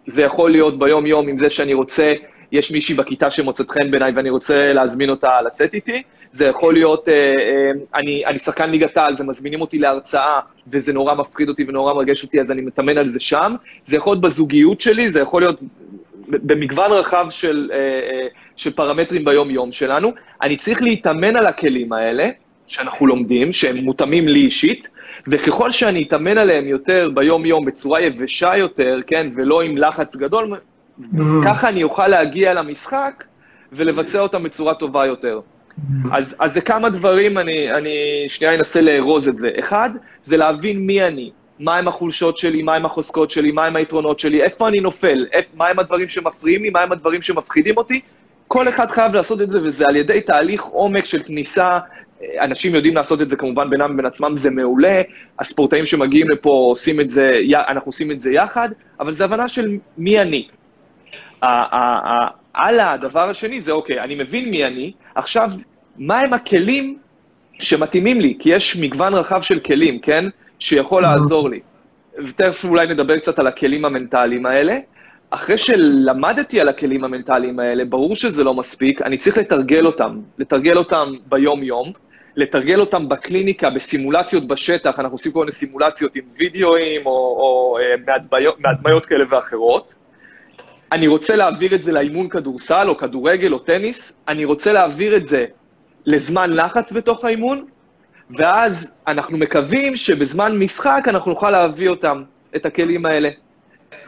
זה יכול להיות ביום-יום עם זה שאני רוצה יש מישהי בכיתה שמוצאת חן בעיניי ואני רוצה להזמין אותה לצאת איתי, זה יכול להיות, אה, אה, אני, אני שחקן ליגת העל ומזמינים אותי להרצאה, וזה נורא מפחיד אותי ונורא מרגש אותי, אז אני מתאמן על זה שם. זה יכול להיות בזוגיות שלי, זה יכול להיות במגוון רחב של, אה, אה, של פרמטרים ביום-יום שלנו. אני צריך להתאמן על הכלים האלה, שאנחנו לומדים, שהם מותאמים לי אישית, וככל שאני אתאמן עליהם יותר ביום-יום בצורה יבשה יותר, כן, ולא עם לחץ גדול. ככה אני אוכל להגיע למשחק ולבצע אותם בצורה טובה יותר. Mm. אז, אז זה כמה דברים, אני, אני שנייה אנסה לארוז את זה. אחד, זה להבין מי אני, מהם החולשות שלי, מהם החוזקות שלי, מהם היתרונות שלי, איפה אני נופל, איפ, מהם הדברים שמפריעים לי, מהם הדברים שמפחידים אותי. כל אחד חייב לעשות את זה, וזה על ידי תהליך עומק של כניסה אנשים יודעים לעשות את זה כמובן בינם ובין עצמם, זה מעולה. הספורטאים שמגיעים לפה עושים את זה, אנחנו עושים את זה יחד, אבל זה הבנה של מי אני. הלאה, הדבר השני זה, אוקיי, אני מבין מי אני, עכשיו, מהם הכלים שמתאימים לי? כי יש מגוון רחב של כלים, כן? שיכול לעזור לי. ותכף אולי נדבר קצת על הכלים המנטליים האלה. אחרי שלמדתי על הכלים המנטליים האלה, ברור שזה לא מספיק, אני צריך לתרגל אותם, לתרגל אותם ביום-יום. לתרגל אותם בקליניקה, בסימולציות בשטח, אנחנו עושים כל מיני סימולציות עם וידאוים או, או אה, מהדמיות כאלה ואחרות. אני רוצה להעביר את זה לאימון כדורסל או כדורגל או טניס, אני רוצה להעביר את זה לזמן לחץ בתוך האימון, ואז אנחנו מקווים שבזמן משחק אנחנו נוכל להביא אותם, את הכלים האלה.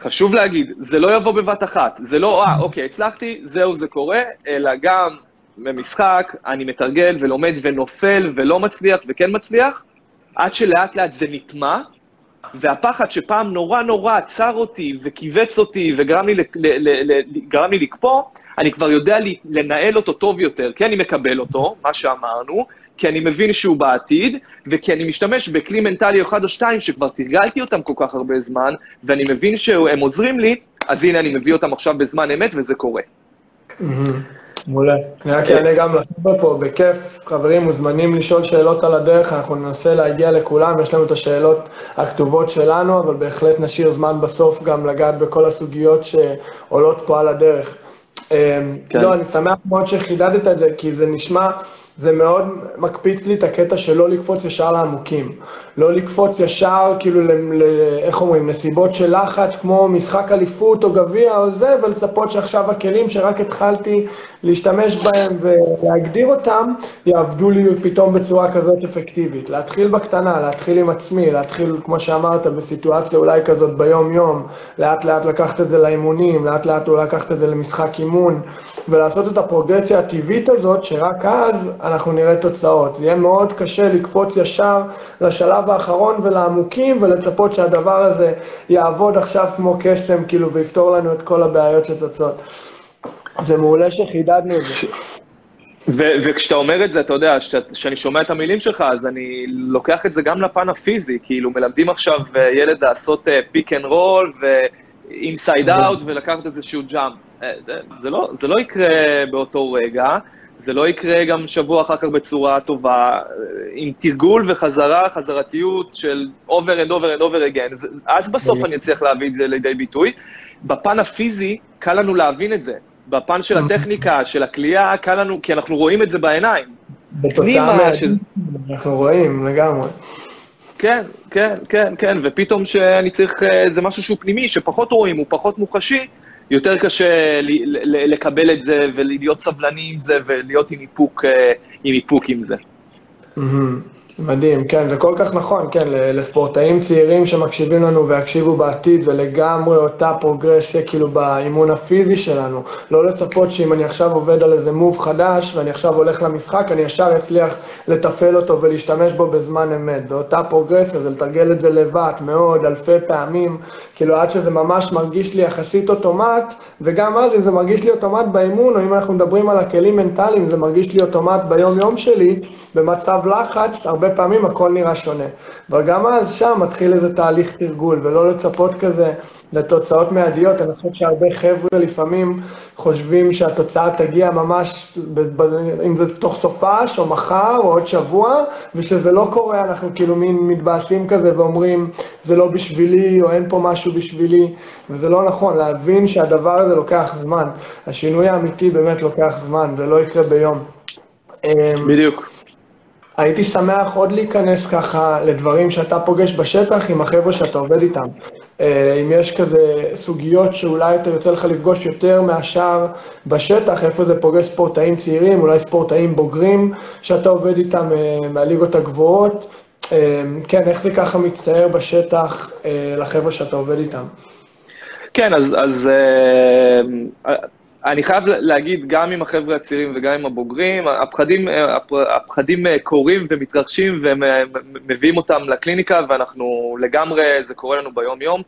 חשוב להגיד, זה לא יבוא בבת אחת, זה לא, אה, אוקיי, הצלחתי, זהו, זה קורה, אלא גם במשחק, אני מתרגל ולומד ונופל ולא מצליח וכן מצליח, עד שלאט לאט זה נטמע, והפחד שפעם נורא נורא עצר אותי וכיווץ אותי וגרם לי, ל, לי לקפוא, אני כבר יודע לנהל אותו טוב יותר, כי אני מקבל אותו, מה שאמרנו, כי אני מבין שהוא בעתיד, וכי אני משתמש בכלי מנטלי אחד או שתיים שכבר תרגלתי אותם כל כך הרבה זמן, ואני מבין שהם עוזרים לי, אז הנה אני מביא אותם עכשיו בזמן אמת וזה קורה. Mm-hmm. מעולה. אני רק אענה גם לחבר'ה פה, בכיף. חברים מוזמנים לשאול שאלות על הדרך, אנחנו ננסה להגיע לכולם, יש לנו את השאלות הכתובות שלנו, אבל בהחלט נשאיר זמן בסוף גם לגעת בכל הסוגיות שעולות פה על הדרך. אמ, כן. לא, אני שמח מאוד שחידדת את זה, כי זה נשמע... זה מאוד מקפיץ לי את הקטע של לא לקפוץ ישר לעמוקים. לא לקפוץ ישר, כאילו, ל, ל, איך אומרים, נסיבות של לחץ, כמו משחק אליפות או גביע או זה, ולצפות שעכשיו הכלים שרק התחלתי להשתמש בהם ולהגדיר אותם, יעבדו לי פתאום בצורה כזאת אפקטיבית. להתחיל בקטנה, להתחיל עם עצמי, להתחיל, כמו שאמרת, בסיטואציה אולי כזאת ביום-יום, לאט לאט לקחת את זה לאימונים, לאט לאט אולי לקחת את זה למשחק אימון, ולעשות את הפרוגרציה הטבעית הזאת, שרק אז אנחנו נראה תוצאות. זה יהיה מאוד קשה לקפוץ ישר לשלב האחרון ולעמוקים, ולצפות שהדבר הזה יעבוד עכשיו כמו קסם, כאילו, ויפתור לנו את כל הבעיות שצצות. זה מעולה שחידדנו את זה. וכשאתה אומר את זה, אתה יודע, כשאני שומע את המילים שלך, אז אני לוקח את זה גם לפן הפיזי, כאילו מלמדים עכשיו אה, ילד לעשות pick and roll ו inside out ולקחת איזשהו jump. אה, זה לא, זה לא יקרה באותו רגע, זה לא יקרה גם שבוע אחר כך בצורה טובה, עם תרגול וחזרה, חזרתיות של over and over and over again, אז בסוף אני אצליח להביא את זה לידי ביטוי. בפן הפיזי, קל לנו להבין את זה. בפן של הטכניקה, של הכלייה, קל לנו, כי אנחנו רואים את זה בעיניים. בתוצאה מהדין, אנחנו רואים לגמרי. כן, כן, כן, כן, ופתאום שאני צריך, אה, זה משהו שהוא פנימי, שפחות רואים, הוא פחות מוחשי, יותר קשה לקבל את זה ולהיות סבלני עם זה ולהיות עם איפוק, אה, עם איפוק עם זה. מדהים, כן, זה כל כך נכון, כן, לספורטאים צעירים שמקשיבים לנו ויקשיבו בעתיד, ולגמרי אותה פרוגרסיה כאילו באימון הפיזי שלנו. לא לצפות שאם אני עכשיו עובד על איזה מוב חדש, ואני עכשיו הולך למשחק, אני ישר אצליח לתפעל אותו ולהשתמש בו בזמן אמת. זה אותה פרוגרסיה, זה לתרגל את זה לבד, מאוד, אלפי פעמים, כאילו עד שזה ממש מרגיש לי יחסית אוטומט, וגם אז אם זה מרגיש לי אוטומט באימון, או אם אנחנו מדברים על הכלים מנטליים, זה מרגיש לי אוטומט ביום-יום שלי, במצב לחץ, הרבה פעמים הכל נראה שונה. אבל גם אז שם מתחיל איזה תהליך תרגול, ולא לצפות כזה לתוצאות מיידיות. אני חושב שהרבה חבר'ה לפעמים חושבים שהתוצאה תגיע ממש, אם זה תוך סופש, או מחר, או עוד שבוע, ושזה לא קורה, אנחנו כאילו מין מתבאסים כזה ואומרים, זה לא בשבילי, או אין פה משהו בשבילי, וזה לא נכון, להבין שהדבר הזה לוקח זמן. השינוי האמיתי באמת לוקח זמן, זה לא יקרה ביום. בדיוק. הייתי שמח עוד להיכנס ככה לדברים שאתה פוגש בשטח עם החבר'ה שאתה עובד איתם. אה, אם יש כזה סוגיות שאולי אתה יוצא לך לפגוש יותר מהשאר בשטח, איפה זה פוגש ספורטאים צעירים, אולי ספורטאים בוגרים שאתה עובד איתם אה, מהליגות הגבוהות. אה, כן, איך זה ככה מצטייר בשטח לחבר'ה שאתה עובד איתם? כן, אז, אז אני חייב להגיד, גם עם החבר'ה הצעירים וגם עם הבוגרים, הפחדים, הפחדים קורים ומתרחשים והם מביאים אותם לקליניקה, ואנחנו לגמרי, זה קורה לנו ביום-יום.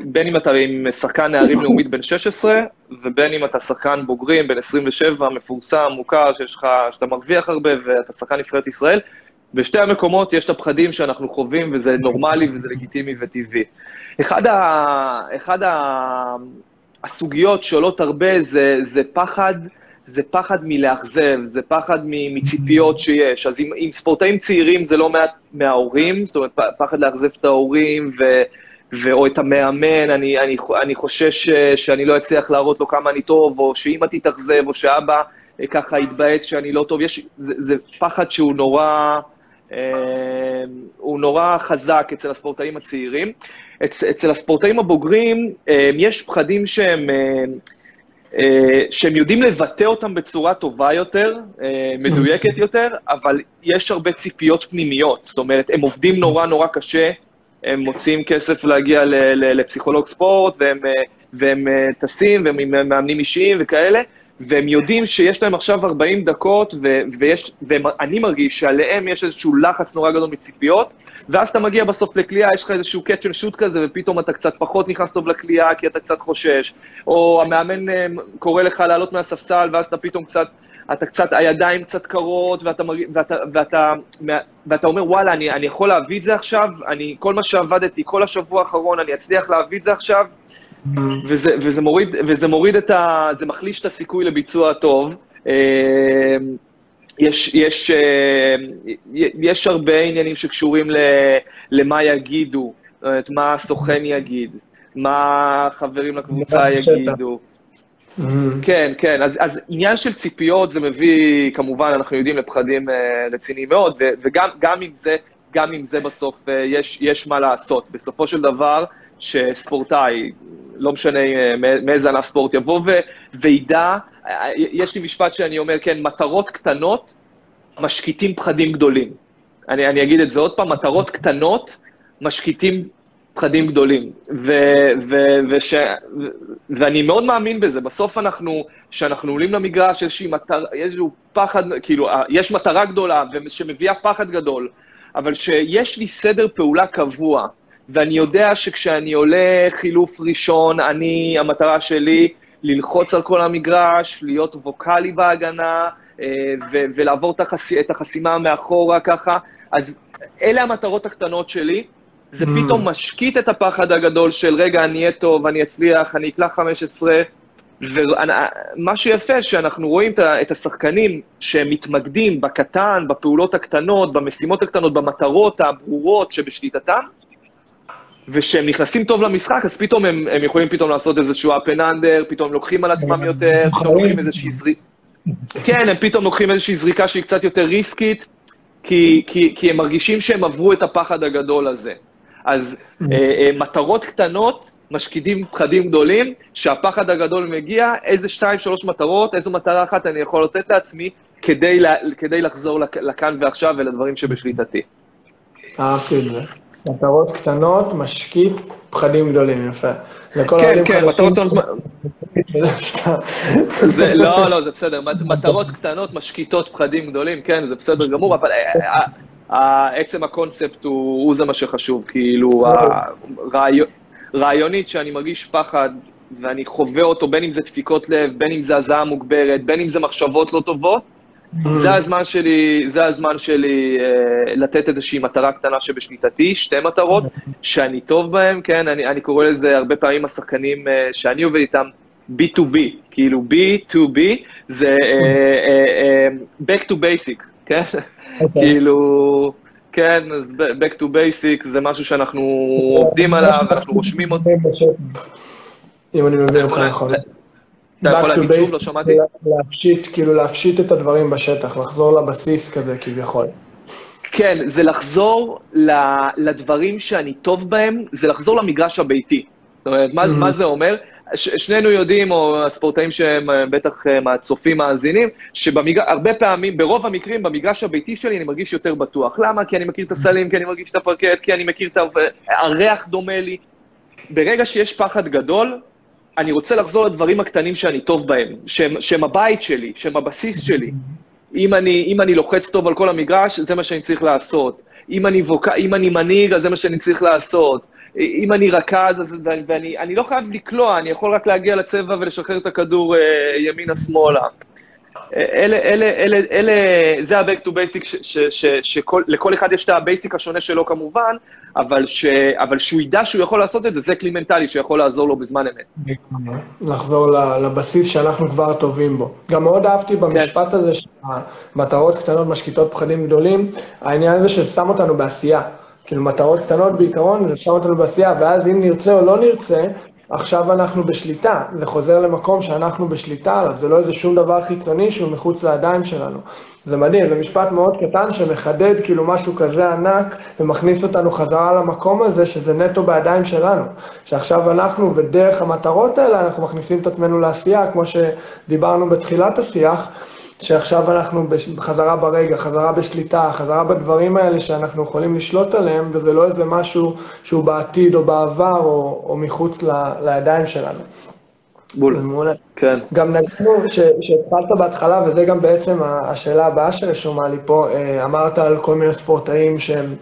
בין אם אתה עם שחקן נערים לאומית בן 16, ובין אם אתה שחקן בוגרים בן 27, מפורסם, מוכר, שיש לך, שאתה מרוויח הרבה ואתה שחקן נבחרת ישראל, בשתי המקומות יש את הפחדים שאנחנו חווים, וזה נורמלי וזה לגיטימי וטבעי. אחד, ה, אחד ה, הסוגיות שעולות הרבה זה, זה פחד, זה פחד מלאכזב, זה פחד מציפיות שיש. אז עם, עם ספורטאים צעירים זה לא מעט מההורים, זאת אומרת, פחד לאכזב את ההורים ו... ו- או את המאמן, אני, אני, אני חושש שאני לא אצליח להראות לו כמה אני טוב, או שאמא תתאכזב, או שאבא אה, ככה יתבאס שאני לא טוב. יש, זה, זה פחד שהוא נורא, אה, הוא נורא חזק אצל הספורטאים הצעירים. אצ, אצל הספורטאים הבוגרים אה, יש פחדים שהם, אה, אה, שהם יודעים לבטא אותם בצורה טובה יותר, מדויקת יותר, אבל יש הרבה ציפיות פנימיות. זאת אומרת, הם עובדים נורא נורא קשה, הם מוצאים כסף להגיע ל, ל, לפסיכולוג ספורט, והם, והם טסים, והם מאמנים אישיים וכאלה, והם יודעים שיש להם עכשיו 40 דקות, ו, ויש, ואני מרגיש שעליהם יש איזשהו לחץ נורא גדול מציפיות, ואז אתה מגיע בסוף לקליעה, יש לך איזשהו קאץ' של שוט כזה, ופתאום אתה קצת פחות נכנס טוב לקליעה, כי אתה קצת חושש, או המאמן אה, קורא לך לעלות מהספסל, ואז אתה פתאום קצת, אתה קצת, הידיים קצת קרות, ואתה, ואתה, ואתה, ואתה, אומר, וואלה, אני, אני יכול להביא את זה עכשיו, אני, כל מה שעבדתי כל השבוע האחרון, אני אצליח להביא את זה עכשיו, וזה, וזה, מוריד, וזה מוריד את ה... זה מחליש את הסיכוי לביצוע טוב. אה, יש, יש, אה, יש הרבה עניינים שקשורים ל, למה יגידו, זאת אומרת, מה הסוכן יגיד, מה החברים לקבוצה יגידו. Mm-hmm. כן, כן, אז, אז עניין של ציפיות זה מביא, כמובן, אנחנו יודעים, לפחדים uh, רציניים מאוד, ו, וגם גם עם זה, גם עם זה בסוף uh, יש, יש מה לעשות. בסופו של דבר, שספורטאי, לא משנה uh, מאיזה ענף ספורט, יבוא וידע יש לי משפט שאני אומר, כן, מטרות קטנות משקיטים פחדים גדולים. אני, אני אגיד את זה עוד פעם, מטרות קטנות משקיטים פחדים גדולים. ו, ו, וש, ו, ואני מאוד מאמין בזה. בסוף אנחנו, כשאנחנו עולים למגרש, מטרה, איזשהו פחד, כאילו, יש מטרה גדולה שמביאה פחד גדול, אבל שיש לי סדר פעולה קבוע, ואני יודע שכשאני עולה חילוף ראשון, אני, המטרה שלי ללחוץ על כל המגרש, להיות ווקאלי בהגנה, אה, ולעבור את, החס... את החסימה מאחורה ככה. אז אלה המטרות הקטנות שלי. זה mm. פתאום משקיט את הפחד הגדול של, רגע, אני אהיה טוב, אני אצליח, אני אקלח 15. ומה שיפה, שאנחנו רואים את השחקנים שמתמקדים בקטן, בפעולות הקטנות, במשימות הקטנות, במטרות הברורות שבשליטתם, וכשהם נכנסים טוב למשחק, אז פתאום הם, הם יכולים פתאום לעשות איזשהו up and under, פתאום הם לוקחים על עצמם יותר, פתאום לוקחים איזושהי זריקה. כן, הם פתאום לוקחים איזושהי זריקה שהיא קצת יותר ריסקית, כי, כי, כי הם מרגישים שהם עברו את הפחד הגדול הזה. אז אה, אה, מטרות קטנות משקידים פחדים גדולים, שהפחד הגדול מגיע, איזה שתיים, שלוש מטרות, איזו מטרה אחת אני יכול לתת לעצמי כדי, לה, כדי לחזור לכאן ועכשיו ולדברים שבשליטתי. אהבתי את זה. מטרות קטנות, משקיט, פחדים גדולים, יפה. כן, כן, מטרות קטנות... זה, לא, לא, זה בסדר. מטרות קטנות משקיטות פחדים גדולים, כן, זה בסדר גמור, אבל אה, אה, עצם הקונספט הוא זה מה שחשוב. כאילו, רעיונית שאני מרגיש פחד ואני חווה אותו, בין אם זה דפיקות לב, בין אם זה הזעה מוגברת, בין אם זה מחשבות לא טובות, זה הזמן שלי, זה הזמן שלי אה, לתת איזושהי מטרה קטנה שבשליטתי, שתי מטרות שאני טוב בהן, כן, אני, אני קורא לזה הרבה פעמים השחקנים אה, שאני עובד איתם, B2B, כאילו B2B, זה אה, אה, אה, back to basic, כן? Okay. אוקיי. כאילו, כן, אז back to basic זה משהו שאנחנו עובדים עליו, אנחנו רושמים אותו. אם אני מבין אותך נכון. אתה יכול להגיד שוב, לא שמעתי? להפשיט, כאילו להפשיט את הדברים בשטח, לחזור לבסיס כזה כביכול. כן, זה לחזור לדברים שאני טוב בהם, זה לחזור למגרש הביתי. זאת אומרת, מה, מה זה אומר? ש, שנינו יודעים, או הספורטאים שהם אה, בטח אה, מהצופים מאזינים, שהרבה פעמים, ברוב המקרים, במגרש הביתי שלי אני מרגיש יותר בטוח. למה? כי אני מכיר את הסלים, כי אני מרגיש את הפרקט, כי אני מכיר את. הריח דומה לי. ברגע שיש פחד גדול, אני רוצה לחזור לדברים הקטנים שאני טוב בהם, שהם, שהם הבית שלי, שהם הבסיס שלי. אם אני, אם אני לוחץ טוב על כל המגרש, זה מה שאני צריך לעשות. אם אני, ווק... אם אני מנהיג, אז זה מה שאני צריך לעשות. אם אני רכז, אז, ואני אני לא חייב לקלוע, אני יכול רק להגיע לצבע ולשחרר את הכדור אה, ימינה-שמאלה. אלה, אלה, אלה, אלה, זה ה-back to basic, שלכל אחד יש את ה basic השונה שלו כמובן, אבל, ש, אבל שהוא ידע שהוא יכול לעשות את זה, זה כלי מנטלי שיכול לעזור לו בזמן אמת. לחזור לבסיס שאנחנו כבר טובים בו. גם מאוד אהבתי במשפט כן. הזה שמטרות קטנות משקיטות פחדים גדולים, העניין הזה ששם אותנו בעשייה. כאילו מטרות קטנות בעיקרון, זה שם אותנו בעשייה, ואז אם נרצה או לא נרצה, עכשיו אנחנו בשליטה, זה חוזר למקום שאנחנו בשליטה עליו, זה לא איזה שום דבר חיצוני שהוא מחוץ לידיים שלנו. זה מדהים, זה משפט מאוד קטן שמחדד כאילו משהו כזה ענק ומכניס אותנו חזרה למקום הזה שזה נטו בידיים שלנו. שעכשיו אנחנו ודרך המטרות האלה אנחנו מכניסים את עצמנו לעשייה, כמו שדיברנו בתחילת השיח. שעכשיו אנחנו בחזרה ברגע, חזרה בשליטה, חזרה בדברים האלה שאנחנו יכולים לשלוט עליהם, וזה לא איזה משהו שהוא בעתיד או בעבר או, או מחוץ ל, לידיים שלנו. בול. מעולה. כן. גם נגענו, שהתחלת בהתחלה, וזה גם בעצם השאלה הבאה שרשומה לי פה, אה, אמרת על כל מיני ספורטאים שהם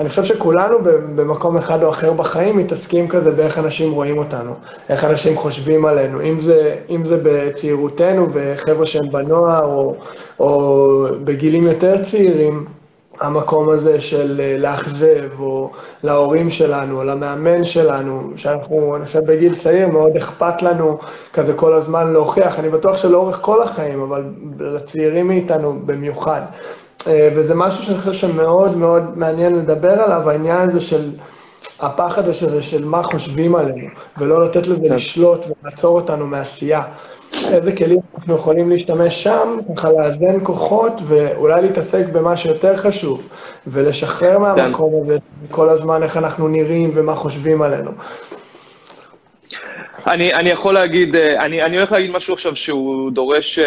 אני חושב שכולנו במקום אחד או אחר בחיים מתעסקים כזה באיך אנשים רואים אותנו, איך אנשים חושבים עלינו, אם זה, אם זה בצעירותנו וחבר'ה שהם בנוער או, או בגילים יותר צעירים, המקום הזה של אה, לאכזב, או להורים שלנו, או למאמן שלנו, שאנחנו, אני חושב בגיל צעיר מאוד אכפת לנו כזה כל הזמן להוכיח, אני בטוח שלאורך כל החיים, אבל לצעירים מאיתנו במיוחד. אה, וזה משהו שאני חושב שמאוד מאוד מעניין לדבר עליו, העניין הזה של הפחד הזה של מה חושבים עלינו, ולא לתת לזה כן. לשלוט ולעצור אותנו מעשייה. איזה כלים אנחנו יכולים להשתמש שם, ככה לאזן כוחות, ואולי להתעסק במה שיותר חשוב, ולשחרר כן. מהמקום הזה כל הזמן איך אנחנו נראים ומה חושבים עלינו. אני, אני יכול להגיד, אה, אני, אני הולך להגיד משהו עכשיו שהוא דורש אה,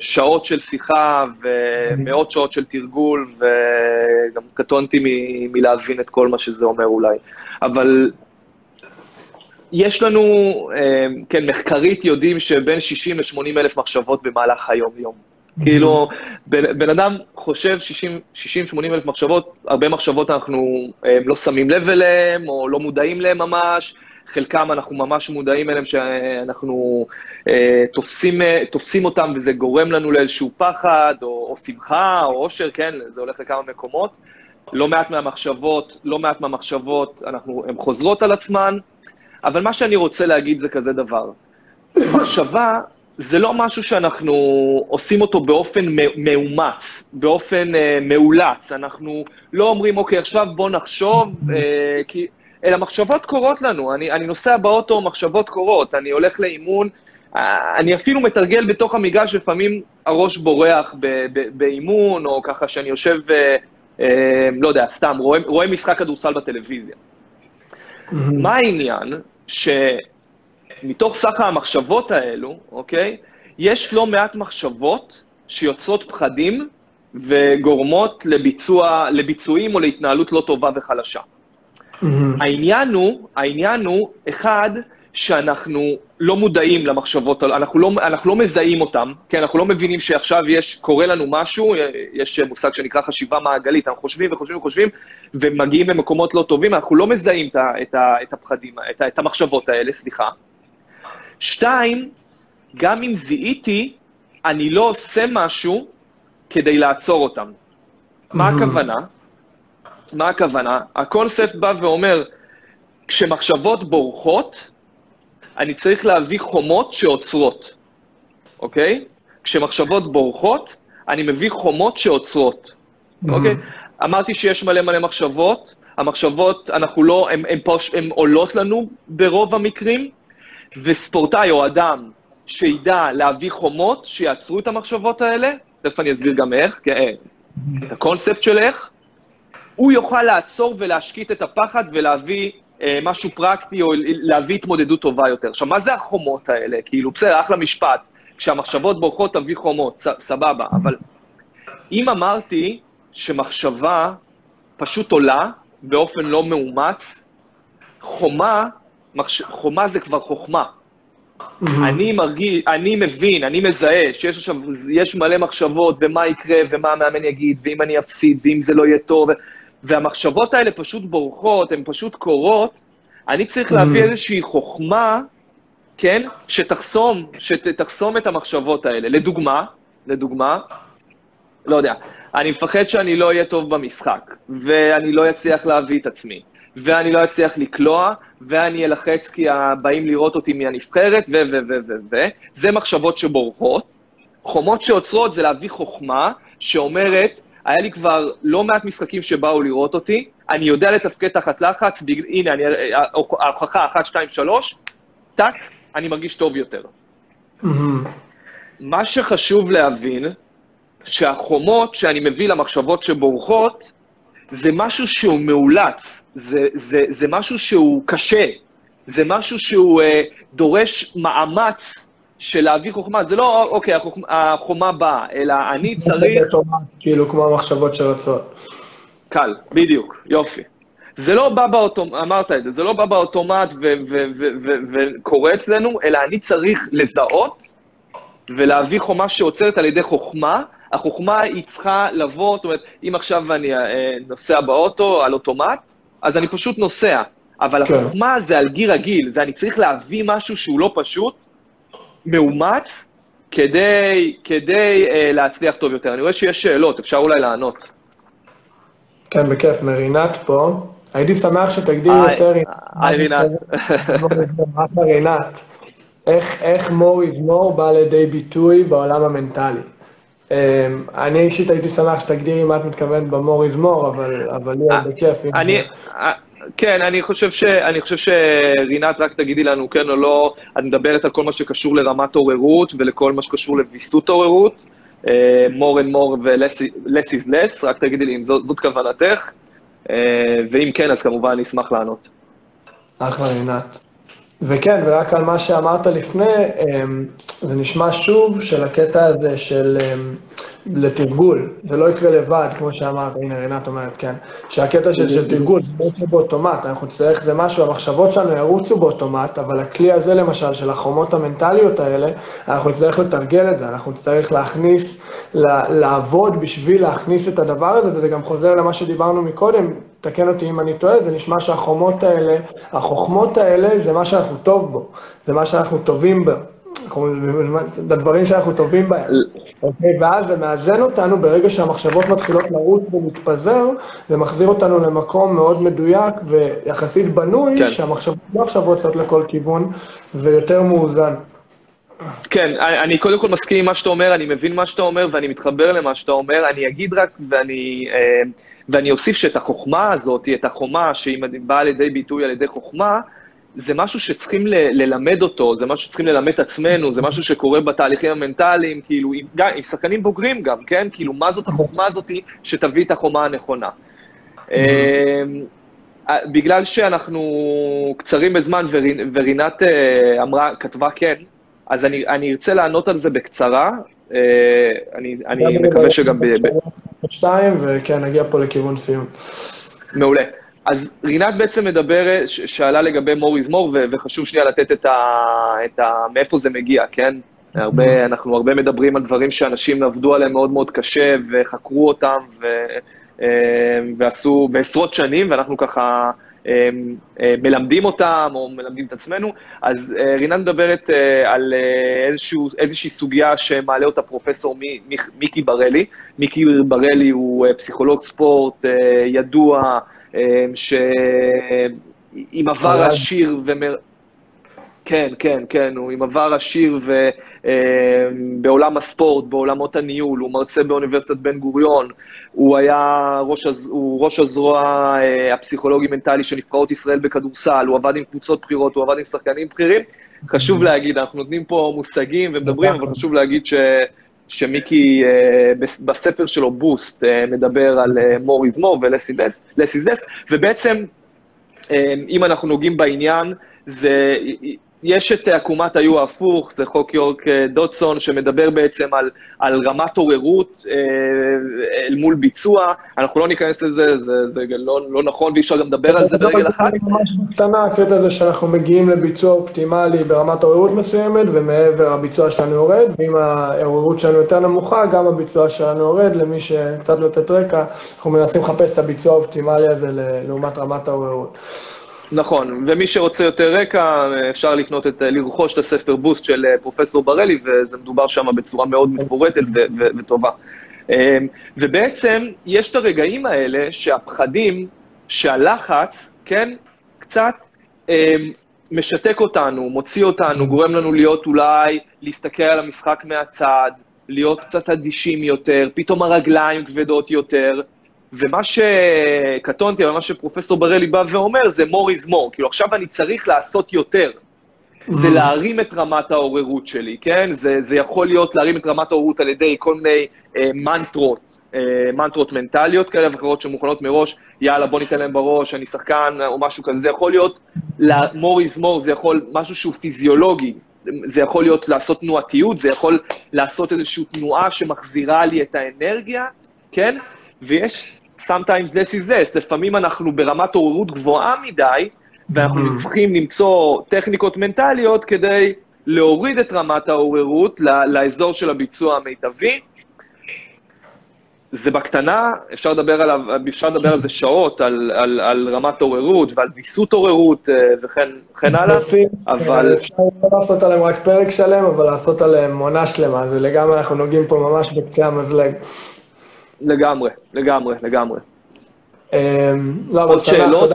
שעות של שיחה ומאות שעות של תרגול, וגם קטונתי מ, מלהבין את כל מה שזה אומר אולי. אבל יש לנו, אה, כן, מחקרית יודעים שבין 60 ל-80 אלף מחשבות במהלך היום-יום. כאילו, בן, בן אדם חושב 60-80 אלף מחשבות, הרבה מחשבות אנחנו לא שמים לב אליהן, או לא מודעים להן ממש, חלקם אנחנו ממש מודעים אליהם שאנחנו אה, תופסים, אה, תופסים אותם וזה גורם לנו לאיזשהו פחד, או, או שמחה, או עושר, כן, זה הולך לכמה מקומות. לא מעט מהמחשבות, לא מעט מהמחשבות, אנחנו, הן חוזרות על עצמן, אבל מה שאני רוצה להגיד זה כזה דבר. מחשבה זה לא משהו שאנחנו עושים אותו באופן מאומץ, באופן uh, מאולץ. אנחנו לא אומרים, אוקיי, עכשיו בוא נחשוב, uh, כי... אלא מחשבות קורות לנו. אני, אני נוסע באוטו, מחשבות קורות, אני הולך לאימון, אני אפילו מתרגל בתוך המגרש, לפעמים הראש בורח באימון, או ככה שאני יושב, אה, אה, לא יודע, סתם, רואה, רואה משחק כדורסל בטלוויזיה. Mm-hmm. מה העניין? שמתוך סך המחשבות האלו, אוקיי, יש לא מעט מחשבות שיוצרות פחדים וגורמות לביצוע, לביצועים או להתנהלות לא טובה וחלשה. Mm-hmm. העניין הוא, העניין הוא, אחד, שאנחנו לא מודעים למחשבות, אנחנו לא, אנחנו לא מזהים אותם, כן, אנחנו לא מבינים שעכשיו יש, קורה לנו משהו, יש מושג שנקרא חשיבה מעגלית, אנחנו חושבים וחושבים וחושבים, ומגיעים למקומות לא טובים, אנחנו לא מזהים את, את, את הפחדים, את, את המחשבות האלה, סליחה. שתיים, גם אם זיהיתי, אני לא עושה משהו כדי לעצור אותם. מה הכוונה? מה הכוונה? הקונספט בא ואומר, כשמחשבות בורחות, אני צריך להביא חומות שעוצרות, אוקיי? כשמחשבות בורחות, אני מביא חומות שעוצרות, אוקיי? אמרתי שיש מלא מלא מחשבות, המחשבות, אנחנו לא, הן עולות לנו ברוב המקרים, וספורטאי או אדם שידע להביא חומות שיעצרו את המחשבות האלה, תכף אני אסביר גם איך, את הקונספט של איך, הוא יוכל לעצור ולהשקיט את הפחד ולהביא אה, משהו פרקטי או להביא התמודדות טובה יותר. עכשיו, מה זה החומות האלה? כאילו, בסדר, אחלה משפט. כשהמחשבות בורחות, תביא חומות, ס, סבבה. אבל אם אמרתי שמחשבה פשוט עולה באופן לא מאומץ, חומה, מחש... חומה זה כבר חוכמה. Mm-hmm. אני מרגיש, אני מבין, אני מזהה שיש עכשיו, יש מלא מחשבות, ומה יקרה, ומה המאמן יגיד, ואם אני אפסיד, ואם זה לא יהיה טוב, והמחשבות האלה פשוט בורחות, הן פשוט קורות, אני צריך להביא mm. איזושהי חוכמה, כן, שתחסום, שתחסום את המחשבות האלה. לדוגמה, לדוגמה, לא יודע, אני מפחד שאני לא אהיה טוב במשחק, ואני לא אצליח להביא את עצמי, ואני לא אצליח לקלוע, ואני אלחץ כי באים לראות אותי מהנבחרת, ו, ו, ו, ו, ו. זה מחשבות שבורחות. חומות שעוצרות זה להביא חוכמה שאומרת, היה לי כבר לא מעט משחקים שבאו לראות אותי, אני יודע לתפקד תחת לחץ, בג... הנה, אני... ההוכחה, 1, 2, 3, טאק, אני מרגיש טוב יותר. Mm-hmm. מה שחשוב להבין, שהחומות שאני מביא למחשבות שבורחות, זה משהו שהוא מאולץ, זה, זה, זה משהו שהוא קשה, זה משהו שהוא אה, דורש מאמץ של להביא חוכמה, זה לא, אוקיי, החוכמה, החומה באה, אלא אני צריך... כאילו, כמו המחשבות שרצות. קל, בדיוק, יופי. זה לא בא באוטומט, אמרת את זה, זה לא בא באוטומט וקורה אצלנו, אלא אני צריך לזהות ולהביא חומה שעוצרת על ידי חוכמה. החוכמה היא צריכה לבוא, זאת אומרת, אם עכשיו אני אה, נוסע באוטו על אוטומט, אז אני פשוט נוסע. אבל כן. החוכמה זה על גיר רגיל, זה אני צריך להביא משהו שהוא לא פשוט, מאומץ כדי, כדי uh, להצליח טוב יותר. אני רואה שיש שאלות, אפשר אולי לענות. כן, בכיף. מרינת פה. הייתי שמח שתגדיר יותר... היי, רינת. רינת. איך, איך more is more בא לידי ביטוי בעולם המנטלי? Um, אני אישית הייתי שמח שתגדירי מה את מתכוונת ב-more is more, אבל, אבל לי בכיף. אני, כן, אני חושב, ש, אני חושב שרינת, רק תגידי לנו כן או לא, את מדברת על כל מה שקשור לרמת עוררות ולכל מה שקשור לוויסות עוררות, uh, more and more ו-less is less, רק תגידי לי אם זאת, זאת כוונתך, uh, ואם כן, אז כמובן אני אשמח לענות. אחלה רינת. וכן, ורק על מה שאמרת לפני, אמ, זה נשמע שוב של הקטע הזה של אמ, לתרגול, זה לא יקרה לבד, כמו שאמרת, הנה רינת אומרת, כן, שהקטע של, של תרגול זה לא יקרה באוטומט, אנחנו נצטרך, זה משהו, המחשבות שלנו ירוצו באוטומט, אבל הכלי הזה למשל, של החומות המנטליות האלה, אנחנו נצטרך לתרגל את זה, אנחנו נצטרך להכניס, לעבוד בשביל להכניס את הדבר הזה, וזה גם חוזר למה שדיברנו מקודם, תקן אותי אם אני טועה, זה נשמע שהחומות האלה, החוכמות האלה זה מה שאנחנו טוב בו, זה מה שאנחנו טובים בו. הדברים שאנחנו טובים בהם, אוקיי? ואז זה מאזן אותנו ברגע שהמחשבות מתחילות לרוץ ולהתפזר, זה מחזיר אותנו למקום מאוד מדויק ויחסית בנוי, כן. שהמחשבות לא עכשיו רוצות לכל כיוון ויותר מאוזן. כן, אני קודם כל מסכים עם מה שאתה אומר, אני מבין מה שאתה אומר ואני מתחבר למה שאתה אומר. אני אגיד רק, ואני, אה, ואני אוסיף שאת החוכמה הזאת, את החומה שהיא באה לידי ביטוי על ידי חוכמה, זה משהו שצריכים ל- ללמד אותו, זה משהו שצריכים ללמד את עצמנו, זה משהו שקורה בתהליכים המנטליים, כאילו, עם, גם, עם שחקנים בוגרים גם, כן? כאילו, מה זאת החוכמה הזאת שתביא את החומה הנכונה. אמ, בגלל שאנחנו קצרים בזמן, ורינת אה, אמרה, כתבה כן, אז אני, אני ארצה לענות על זה בקצרה. אה, אני, אני מקווה שגם... ב... שתיים, וכן, נגיע פה לכיוון סיום. מעולה. אז רינת בעצם מדברת, שאלה לגבי מוריז מור, וחשוב שנייה לתת את ה... את ה... מאיפה זה מגיע, כן? הרבה, אנחנו הרבה מדברים על דברים שאנשים עבדו עליהם מאוד מאוד קשה, וחקרו אותם, ו... אה, ועשו בעשרות שנים, ואנחנו ככה מלמדים אותם או מלמדים את עצמנו. אז רינת מדברת על איזשהו, איזושהי סוגיה שמעלה אותה פרופסור מיקי בראלי. מיקי בראלי הוא פסיכולוג ספורט ידוע, שעם עבר עשיר ומר... כן, כן, כן, הוא עם עבר עשיר ו... בעולם הספורט, בעולמות הניהול, הוא מרצה באוניברסיטת בן גוריון, הוא היה ראש, הוא ראש הזרוע אה, הפסיכולוגי-מנטלי של נבחרות ישראל בכדורסל, הוא עבד עם קבוצות בחירות, הוא עבד עם שחקנים בכירים. חשוב mm-hmm. להגיד, אנחנו נותנים פה מושגים ומדברים, אבל חשוב להגיד ש... שמיקי אה, בספר שלו, בוסט, אה, מדבר על more is more is less, ובעצם, אם אנחנו נוגעים בעניין, זה יש את עקומת היו ההפוך, זה חוק יורק אה, דוטסון, שמדבר בעצם על, על רמת עוררות אה, אל מול ביצוע. אנחנו לא ניכנס לזה, זה, זה לא, לא נכון, ואי אפשר גם לדבר על זה ברגל אחת. זה ממש בקטנה, הקטע הזה שאנחנו מגיעים לביצוע אופטימלי ברמת עוררות מסוימת, ומעבר הביצוע שלנו יורד, ואם העוררות שלנו יותר נמוכה, גם הביצוע שלנו יורד. למי שקצת לתת רקע, אנחנו מנסים לחפש את הביצוע האופטימלי הזה לעומת רמת העוררות. נכון, ומי שרוצה יותר רקע, אפשר לקנות את, לרכוש את הספר בוסט של אה, פרופסור בראלי, וזה מדובר שם בצורה מאוד מפורטת וטובה. אמ, ובעצם, יש את הרגעים האלה שהפחדים, שהלחץ, כן, קצת אמ, משתק אותנו, מוציא אותנו, גורם לנו להיות אולי, להסתכל על המשחק מהצד, להיות קצת אדישים יותר, פתאום הרגליים כבדות יותר, ומה שקטונתי, אבל מה שפרופסור בראלי בא ואומר זה more is more, כאילו עכשיו אני צריך לעשות יותר. זה mm. להרים את רמת העוררות שלי, כן? זה, זה יכול להיות להרים את רמת העוררות על ידי כל מיני אה, מנטרות, אה, מנטרות מנטליות כאלה ואחרות שמוכנות מראש, יאללה, בוא ניתן להם בראש, אני שחקן או משהו כזה, זה יכול להיות, more is more, זה יכול, משהו שהוא פיזיולוגי, זה יכול להיות לעשות תנועתיות, זה יכול לעשות איזושהי תנועה שמחזירה לי את האנרגיה, כן? ויש sometimes less is less, לפעמים אנחנו ברמת עוררות גבוהה מדי, ואנחנו mm-hmm. צריכים למצוא טכניקות מנטליות כדי להוריד את רמת העוררות לאזור של הביצוע המיטבי. זה בקטנה, אפשר לדבר עליו, אפשר לדבר על זה שעות, על, על, על רמת עוררות ועל ויסות עוררות אה, וכן, וכן הלאה, אבל... אפשר לא לעשות עליהם רק פרק שלם, אבל לעשות עליהם עונה שלמה, זה לגמרי, אנחנו נוגעים פה ממש בקצה המזלג. לגמרי, לגמרי, לגמרי. אמ, לא, עוד שאלות?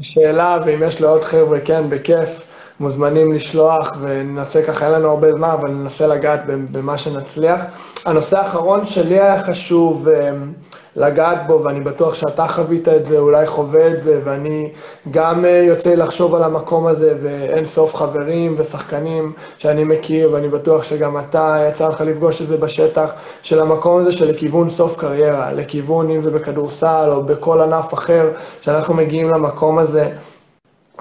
שאלה, ואם יש לעוד חבר'ה, כן, בכיף, מוזמנים לשלוח, וננסה ככה, אין לנו הרבה זמן, אבל ננסה לגעת במה שנצליח. הנושא האחרון שלי היה חשוב, אמ, לגעת בו, ואני בטוח שאתה חווית את זה, אולי חווה את זה, ואני גם אה, יוצא לחשוב על המקום הזה, ואין סוף חברים ושחקנים שאני מכיר, ואני בטוח שגם אתה, יצא לך לפגוש את זה בשטח, של המקום הזה של לכיוון סוף קריירה, לכיוון אם זה בכדורסל או בכל ענף אחר, שאנחנו מגיעים למקום הזה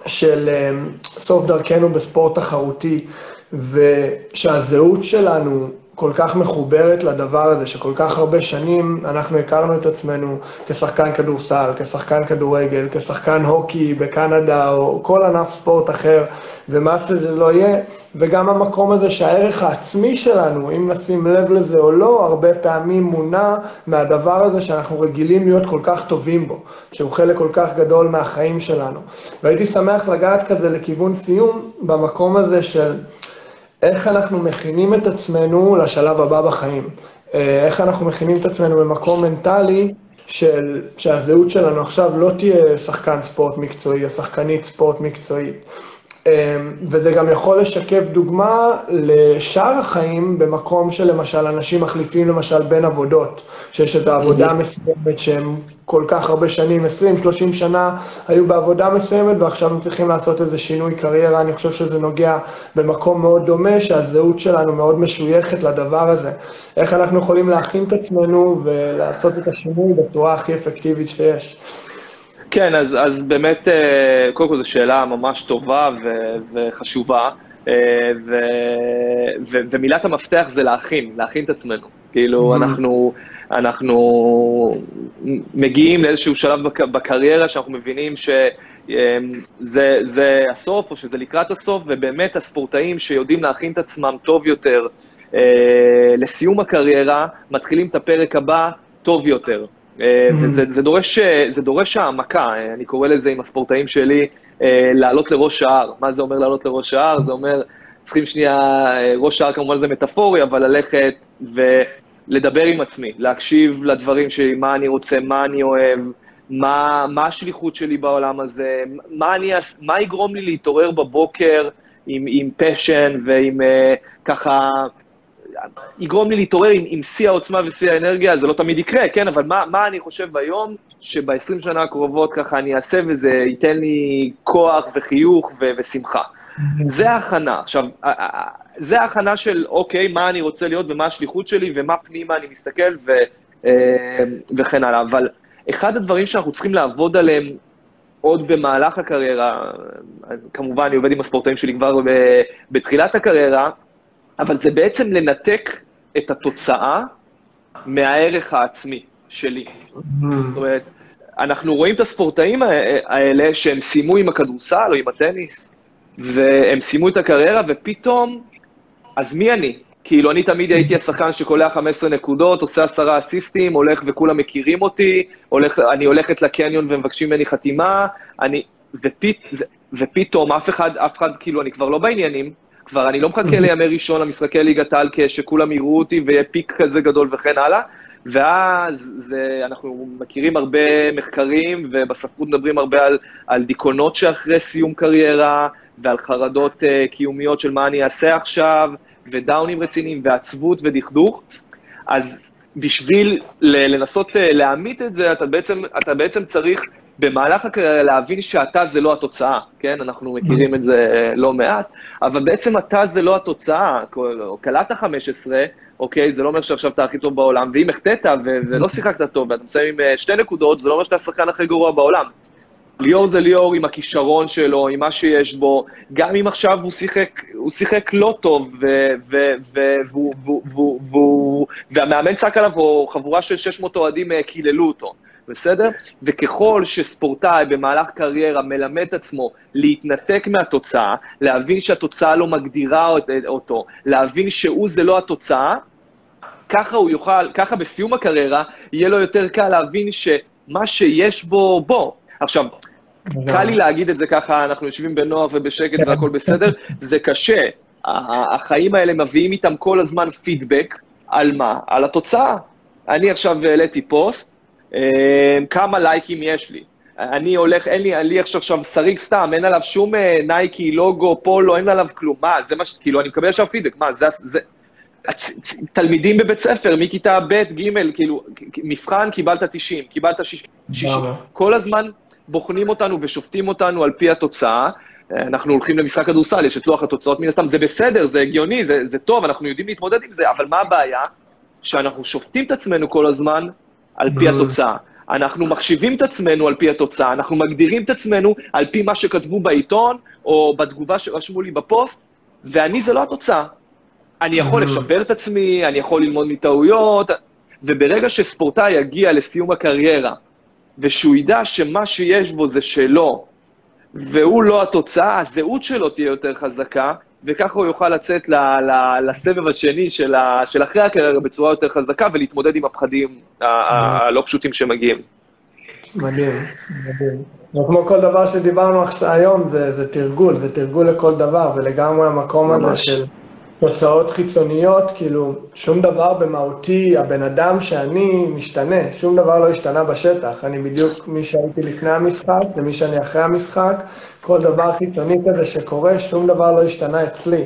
של אה, סוף דרכנו בספורט תחרותי, ושהזהות שלנו כל כך מחוברת לדבר הזה, שכל כך הרבה שנים אנחנו הכרנו את עצמנו כשחקן כדורסל, כשחקן כדורגל, כשחקן הוקי בקנדה, או כל ענף ספורט אחר, ומה שזה לא יהיה, וגם המקום הזה שהערך העצמי שלנו, אם נשים לב לזה או לא, הרבה פעמים מונע מהדבר הזה שאנחנו רגילים להיות כל כך טובים בו, שהוא חלק כל כך גדול מהחיים שלנו. והייתי שמח לגעת כזה לכיוון סיום, במקום הזה של... איך אנחנו מכינים את עצמנו לשלב הבא בחיים. אה, איך אנחנו מכינים את עצמנו במקום מנטלי של, שהזהות שלנו עכשיו לא תהיה שחקן ספורט מקצועי או שחקנית ספורט מקצועית. אמ, וזה גם יכול לשקף דוגמה לשאר החיים במקום שלמשל אנשים מחליפים למשל בין עבודות, שיש את העבודה המסוימת שהם כל כך הרבה שנים, 20-30 שנה היו בעבודה מסוימת ועכשיו הם צריכים לעשות איזה שינוי קריירה, אני חושב שזה נוגע במקום מאוד דומה, שהזהות שלנו מאוד משויכת לדבר הזה. איך אנחנו יכולים להכין את עצמנו ולעשות את השינוי בצורה הכי אפקטיבית שיש. כן, אז, אז באמת, אה, קודם כל זו שאלה ממש טובה ו, וחשובה, אה, ו, ו, ומילת המפתח זה להכין, להכין את עצמנו. כאילו, mm-hmm. אנחנו, אנחנו מגיעים לאיזשהו שלב בק, בקריירה שאנחנו מבינים שזה זה הסוף, או שזה לקראת הסוף, ובאמת הספורטאים שיודעים להכין את עצמם טוב יותר אה, לסיום הקריירה, מתחילים את הפרק הבא טוב יותר. וזה זה דורש, זה דורש העמקה, אני קורא לזה עם הספורטאים שלי, לעלות לראש ההר. מה זה אומר לעלות לראש ההר? זה אומר, צריכים שנייה, ראש ההר כמובן זה מטאפורי, אבל ללכת ולדבר עם עצמי, להקשיב לדברים שלי, מה אני רוצה, מה אני אוהב, מה, מה השליחות שלי בעולם הזה, מה, אני, מה יגרום לי להתעורר בבוקר עם, עם פשן ועם uh, ככה, יגרום לי להתעורר עם, עם שיא העוצמה ושיא האנרגיה, זה לא תמיד יקרה, כן, אבל מה, מה אני חושב ביום שב-20 שנה הקרובות ככה אני אעשה וזה ייתן לי כוח וחיוך ו- ושמחה. זה ההכנה. עכשיו, זה ההכנה של, אוקיי, מה אני רוצה להיות ומה השליחות שלי ומה פנימה אני מסתכל ו, uh, וכן הלאה. אבל אחד הדברים שאנחנו צריכים לעבוד עליהם עוד במהלך הקריירה, כמובן, אני עובד עם הספורטאים שלי כבר בתחילת הקריירה, אבל זה בעצם לנתק את התוצאה מהערך העצמי שלי. זאת אומרת, אנחנו רואים את הספורטאים האלה שהם סיימו עם הכדורסל או עם הטניס, והם סיימו את הקריירה, ופתאום, אז מי אני? כאילו, אני תמיד הייתי השחקן שקולע 15 נקודות, עושה עשרה אסיסטים, הולך וכולם מכירים אותי, הולך, אני הולכת לקניון ומבקשים ממני חתימה, אני, ופית, ופתאום אף אחד, אף אחד, כאילו, אני כבר לא בעניינים, כבר אני לא מחכה לימי ראשון למשחקי ליגת העל שכולם יראו אותי ויהיה פיק כזה גדול וכן הלאה, ואז זה, אנחנו מכירים הרבה מחקרים, ובספרות מדברים הרבה על, על דיכאונות שאחרי סיום קריירה, ועל חרדות uh, קיומיות של מה אני אעשה עכשיו, ודאונים רציניים, ועצבות ודכדוך, אז בשביל לנסות uh, להעמיד את זה, אתה בעצם, אתה בעצם צריך במהלך הקריירה להבין שאתה זה לא התוצאה, כן? אנחנו מכירים את זה uh, לא מעט, אבל בעצם אתה זה לא התוצאה. קלעת 15, אוקיי? זה לא אומר שעכשיו אתה הכי טוב בעולם, ואם החטאת ולא שיחקת טוב, ואתה מסיים עם שתי נקודות, זה לא אומר שאתה השחקן הכי גרוע בעולם. ליאור זה ליאור עם הכישרון שלו, עם מה שיש בו, גם אם עכשיו הוא שיחק, הוא שיחק לא טוב, והמאמן צעק עליו, או חבורה של 600 אוהדים אה, קיללו אותו, בסדר? וככל שספורטאי במהלך קריירה מלמד את עצמו להתנתק מהתוצאה, להבין שהתוצאה לא מגדירה אותו, להבין שהוא זה לא התוצאה, ככה הוא יוכל, ככה בסיום הקריירה, יהיה לו יותר קל להבין שמה שיש בו, בו. עכשיו, קל לי להגיד את זה ככה, אנחנו יושבים בנוח ובשקט. והכל בסדר, זה קשה. החיים האלה מביאים איתם כל הזמן פידבק, על מה? על התוצאה. אני עכשיו העליתי פוסט, כמה לייקים יש לי. אני הולך, אין לי, לי עכשיו עכשיו שריג סתם, אין עליו שום אה, נייקי, לוגו, פולו, אין עליו כלום. מה, זה מה ש... כאילו, אני מקבל עכשיו פידבק, מה, זה... זה תלמידים בבית ספר, מכיתה ב', ג', כאילו, מבחן, קיבלת 90, קיבלת 60. כל הזמן בוחנים אותנו ושופטים אותנו על פי התוצאה. אנחנו הולכים למשחק כדורסל, יש את לוח התוצאות מן הסתם, זה בסדר, זה הגיוני, זה, זה טוב, אנחנו יודעים להתמודד עם זה, אבל מה הבעיה? שאנחנו שופטים את עצמנו כל הזמן על פי התוצאה. אנחנו מחשיבים את עצמנו על פי התוצאה, אנחנו מגדירים את עצמנו על פי מה שכתבו בעיתון, או בתגובה שרשמו לי בפוסט, ואני זה לא התוצאה. אני יכול לשפר את עצמי, אני יכול ללמוד מטעויות, וברגע שספורטאי יגיע לסיום הקריירה, ושהוא ידע שמה שיש בו זה שלו, והוא לא התוצאה, הזהות שלו תהיה יותר חזקה, וככה הוא יוכל לצאת ל, ל, לסבב השני של, ה, של אחרי הקריירה בצורה יותר חזקה, ולהתמודד עם הפחדים הלא פשוטים שמגיעים. מדהים, מדהים. כמו כל דבר שדיברנו היום, זה, זה תרגול, זה תרגול לכל דבר, ולגמרי המקום הזה של... תוצאות חיצוניות, כאילו, שום דבר במהותי, הבן אדם שאני משתנה, שום דבר לא השתנה בשטח. אני בדיוק מי שהייתי לפני המשחק, זה מי שאני אחרי המשחק. כל דבר חיצוני כזה שקורה, שום דבר לא השתנה אצלי.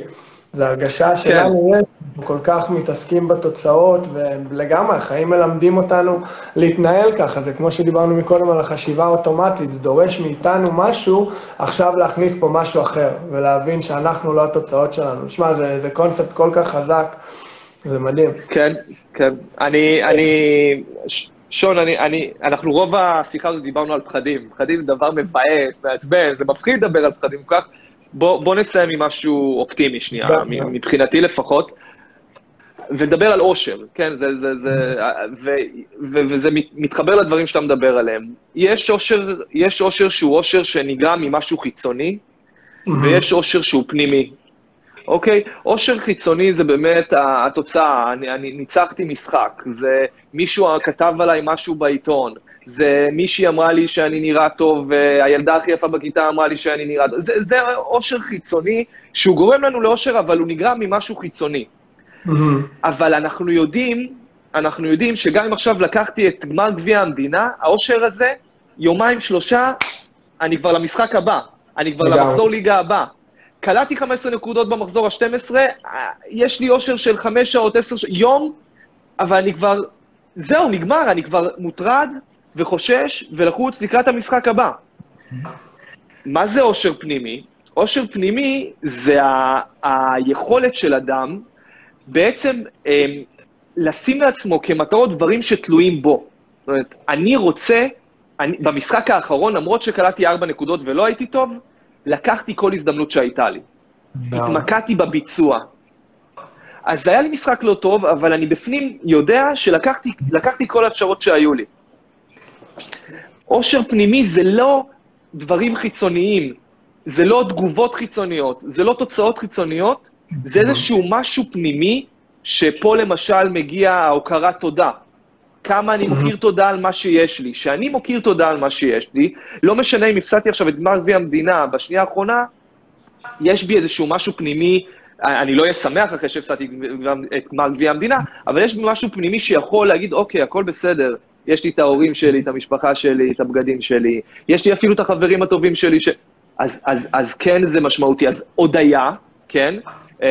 זו הרגשה כן. שלנו יש, אנחנו כל כך מתעסקים בתוצאות, ולגמרי, החיים מלמדים אותנו להתנהל ככה, זה כמו שדיברנו מקודם על החשיבה האוטומטית, זה דורש מאיתנו משהו, עכשיו להכניס פה משהו אחר, ולהבין שאנחנו לא התוצאות שלנו. שמע, זה, זה קונספט כל כך חזק, זה מדהים. כן, כן. אני, אני, שון, אני, אני, אנחנו רוב השיחה הזאת דיברנו על פחדים. פחדים זה דבר מבאס, מעצבן, זה מפחיד לדבר על פחדים כל כך. בוא, בוא נסיים עם משהו אופטימי שנייה, מבחינתי לפחות, ונדבר על אושר, כן? זה, זה, זה, ו, ו, וזה מתחבר לדברים שאתה מדבר עליהם. יש אושר, יש אושר שהוא אושר שנגרם ממשהו חיצוני, ויש אושר שהוא פנימי. אוקיי? עושר חיצוני זה באמת התוצאה, אני, אני ניצחתי משחק, זה מישהו כתב עליי משהו בעיתון, זה מישהי אמרה לי שאני נראה טוב, והילדה הכי יפה בכיתה אמרה לי שאני נראה טוב, זה, זה עושר חיצוני שהוא גורם לנו לאושר, אבל הוא נגרם ממשהו חיצוני. Mm-hmm. אבל אנחנו יודעים, אנחנו יודעים שגם אם עכשיו לקחתי את גמר גביע המדינה, האושר הזה, יומיים, שלושה, אני כבר למשחק הבא, אני כבר למחזור ליגה הבא. קלעתי 15 נקודות במחזור ה-12, יש לי אושר של 5 שעות, 10 שעות, יום, אבל אני כבר, זהו, נגמר, אני כבר מוטרד וחושש ולחוץ לקראת המשחק הבא. מה זה אושר פנימי? אושר פנימי זה ה- היכולת של אדם בעצם אה, לשים לעצמו כמטרות דברים שתלויים בו. זאת אומרת, אני רוצה, אני, במשחק האחרון, למרות שקלעתי ארבע נקודות ולא הייתי טוב, לקחתי כל הזדמנות שהייתה לי. התמקדתי בביצוע. אז היה לי משחק לא טוב, אבל אני בפנים יודע שלקחתי כל האפשרות שהיו לי. עושר פנימי זה לא דברים חיצוניים, זה לא תגובות חיצוניות, זה לא תוצאות חיצוניות, זה איזשהו משהו פנימי, שפה למשל מגיע ההוקרת תודה. כמה אני מוקיר תודה על מה שיש לי. כשאני מוקיר תודה על מה שיש לי, לא משנה אם הפסדתי עכשיו את גמר גביע המדינה בשנייה האחרונה, יש בי איזשהו משהו פנימי, אני לא אהיה שמח אחרי שהפסדתי את גמר גביע המדינה, אבל יש בי משהו פנימי שיכול להגיד, אוקיי, הכל בסדר, יש לי את ההורים שלי, את המשפחה שלי, את הבגדים שלי, יש לי אפילו את החברים הטובים שלי, ש... אז, אז, אז כן זה משמעותי. אז הודיה, כן? אמ,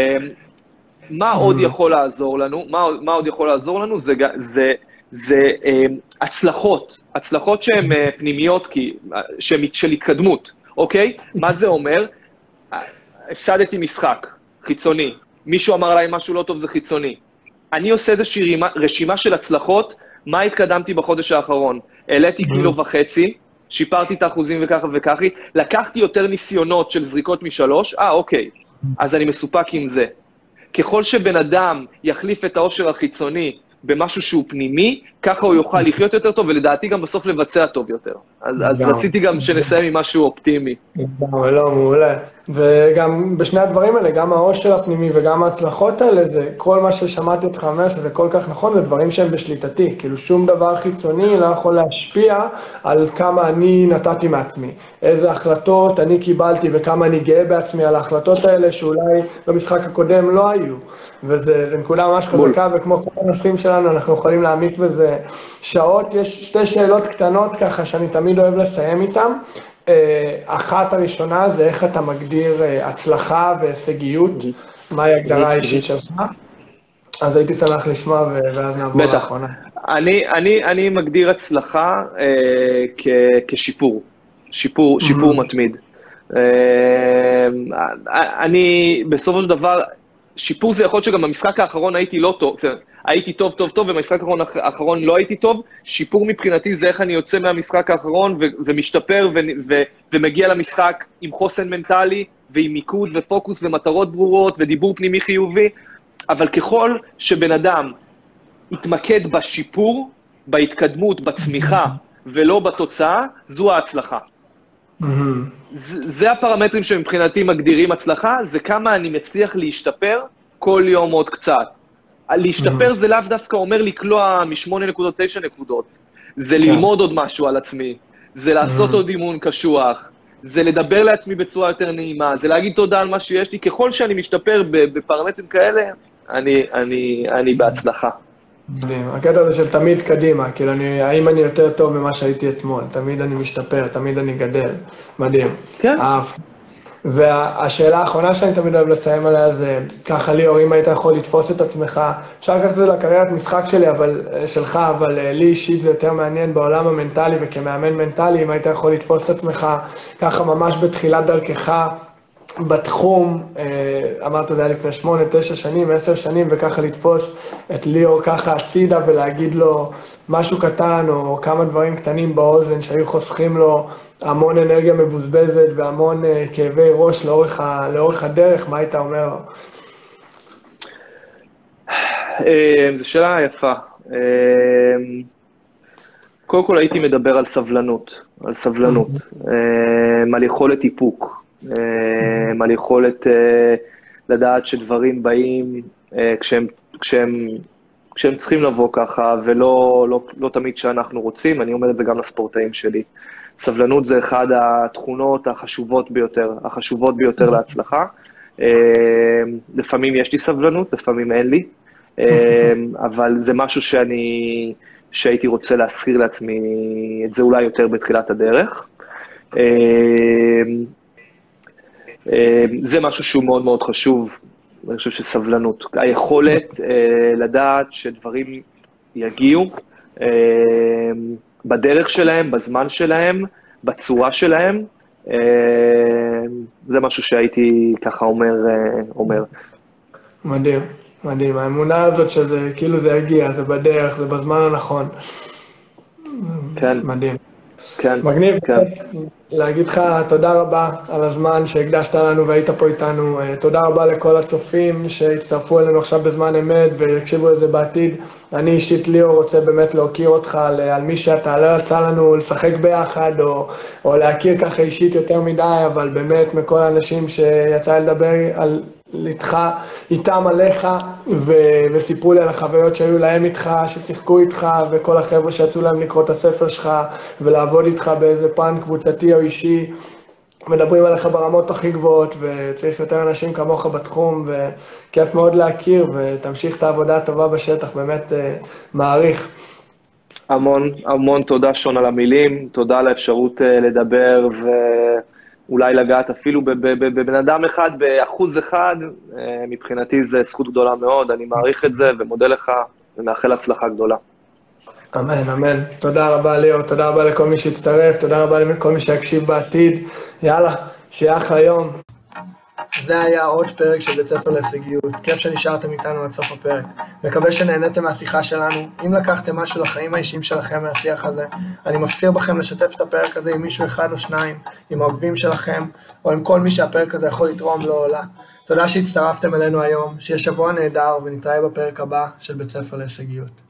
מה עוד יכול לעזור לנו? מה, מה עוד יכול לעזור לנו? זה, זה, זה אמ, הצלחות, הצלחות שהן אה, פנימיות, כי, שהן של התקדמות, אוקיי? מה זה אומר? הפסדתי משחק, חיצוני. מישהו אמר עליי משהו לא טוב, זה חיצוני. אני עושה איזושהי רשימה של הצלחות מה התקדמתי בחודש האחרון? העליתי קילו וחצי, שיפרתי את האחוזים וככה וככה, לקחתי יותר ניסיונות של זריקות משלוש, אה, אוקיי, אז אני מסופק עם זה. ככל שבן אדם יחליף את העושר החיצוני במשהו שהוא פנימי, ככה הוא יוכל לחיות יותר טוב, ולדעתי גם בסוף לבצע טוב יותר. אז, אז רציתי גם שנסיים עם משהו אופטימי. לא, מעולה. וגם בשני הדברים האלה, גם העושר הפנימי וגם ההצלחות האלה, זה כל מה ששמעתי אותך אומר, שזה כל כך נכון, זה דברים שהם בשליטתי. כאילו שום דבר חיצוני לא יכול להשפיע על כמה אני נתתי מעצמי. איזה החלטות אני קיבלתי וכמה אני גאה בעצמי על ההחלטות האלה, שאולי במשחק הקודם לא היו. וזו נקודה ממש חזקה, וכמו כל הנושאים שלנו, אנחנו יכולים להעמיק בזה שעות. יש שתי שאלות קטנות ככה, שאני תמיד אוהב לסיים איתן. אה, אחת הראשונה זה איך אתה מגדיר אה, הצלחה והישגיות, מהי ההגדרה האישית שלך. אז הייתי שמח לשמוע, ואז נעבור לאחרונה. אני, אני, אני מגדיר הצלחה אה, כ, כשיפור, שיפור, mm-hmm. שיפור מתמיד. אה, אני, בסופו של דבר, שיפור זה יכול להיות שגם במשחק האחרון הייתי לא טוב, הייתי טוב, טוב, טוב, ובמשחק האחרון לא הייתי טוב. שיפור מבחינתי זה איך אני יוצא מהמשחק האחרון ו- ומשתפר ו- ו- ומגיע למשחק עם חוסן מנטלי ועם מיקוד ופוקוס ומטרות ברורות ודיבור פנימי חיובי. אבל ככל שבן אדם יתמקד בשיפור, בהתקדמות, בצמיחה, ולא בתוצאה, זו ההצלחה. Mm-hmm. זה הפרמטרים שמבחינתי מגדירים הצלחה, זה כמה אני מצליח להשתפר כל יום עוד קצת. להשתפר. זה לאו דווקא אומר לקלוע מ-8 נקודות, 9 נקודות. זה כן. ללמוד עוד משהו על עצמי, זה לעשות mm-hmm. עוד אימון קשוח, זה לדבר לעצמי בצורה יותר נעימה, זה להגיד תודה על מה שיש לי. ככל שאני משתפר בפרמטרים כאלה, אני, אני, אני בהצלחה. מדהים. הקטע הזה של תמיד קדימה, כאילו, אני, האם אני יותר טוב ממה שהייתי אתמול? תמיד אני משתפר, תמיד אני גדל. מדהים. כן. והשאלה האחרונה שאני תמיד אוהב לסיים עליה זה, ככה ליאור, אם היית יכול לתפוס את עצמך, אפשר לקחת את זה לקריירת משחק שלי, אבל, שלך, אבל אה, לי אישית זה יותר מעניין בעולם המנטלי וכמאמן מנטלי, אם היית יכול לתפוס את עצמך ככה ממש בתחילת דרכך, בתחום, אה, אמרת זה היה לפני שמונה, תשע שנים, עשר שנים, וככה לתפוס את ליאור ככה הצידה ולהגיד לו משהו קטן או כמה דברים קטנים באוזן שהיו חוסכים לו המון אנרגיה מבוזבזת והמון אה, כאבי ראש לאורך, ה, לאורך הדרך, מה היית אומר לו? אה, זו שאלה יפה. קודם כל הייתי מדבר על סבלנות, על סבלנות, על יכולת איפוק. על יכולת אה, לדעת שדברים באים אה, כשהם, כשהם, כשהם צריכים לבוא ככה, ולא לא, לא תמיד שאנחנו רוצים, אני אומר את זה גם לספורטאים שלי. סבלנות זה אחד התכונות החשובות ביותר, החשובות ביותר להצלחה. לפעמים יש לי סבלנות, לפעמים אין לי, אבל זה משהו שאני, שהייתי רוצה להזכיר לעצמי את זה אולי יותר בתחילת הדרך. זה משהו שהוא מאוד מאוד חשוב, אני חושב שסבלנות. היכולת לדעת שדברים יגיעו בדרך שלהם, בזמן שלהם, בצורה שלהם, זה משהו שהייתי ככה אומר. אומר. מדהים. מדהים, האמונה הזאת שזה כאילו זה יגיע, זה בדרך, זה בזמן הנכון. כן. מדהים. כן. מגניב, כן. להגיד לך תודה רבה על הזמן שהקדשת לנו והיית פה איתנו. תודה רבה לכל הצופים שהצטרפו אלינו עכשיו בזמן אמת ויקשיבו לזה בעתיד. אני אישית, ליאור, רוצה באמת להוקיר אותך על, על מי שאתה. לא יצא לנו לשחק ביחד או, או להכיר ככה אישית יותר מדי, אבל באמת מכל האנשים שיצא לדבר על, איתך, איתם עליך, ו- וסיפרו לי על החוויות שהיו להם איתך, ששיחקו איתך, וכל החבר'ה שיצאו להם לקרוא את הספר שלך, ולעבוד איתך באיזה פן קבוצתי או אישי. מדברים עליך ברמות הכי גבוהות, וצריך יותר אנשים כמוך בתחום, וכיף מאוד להכיר, ותמשיך את העבודה הטובה בשטח, באמת מעריך. המון, המון תודה, שון, על המילים, תודה על האפשרות לדבר, ו... אולי לגעת אפילו בבן אדם אחד, באחוז אחד, מבחינתי זו זכות גדולה מאוד, אני מעריך את זה ומודה לך ומאחל הצלחה גדולה. אמן, אמן. תודה רבה ליאור, תודה רבה לכל מי שהצטרף, תודה רבה לכל מי שיקשיב בעתיד. יאללה, שיהיה אחלה יום. זה היה עוד פרק של בית ספר להישגיות. כיף שנשארתם איתנו עד סוף הפרק. מקווה שנהניתם מהשיחה שלנו. אם לקחתם משהו לחיים האישיים שלכם מהשיח הזה, אני מפציר בכם לשתף את הפרק הזה עם מישהו אחד או שניים, עם העוקבים שלכם, או עם כל מי שהפרק הזה יכול לתרום לו או לה. תודה שהצטרפתם אלינו היום, שיהיה שבוע נהדר, ונתראה בפרק הבא של בית ספר להישגיות.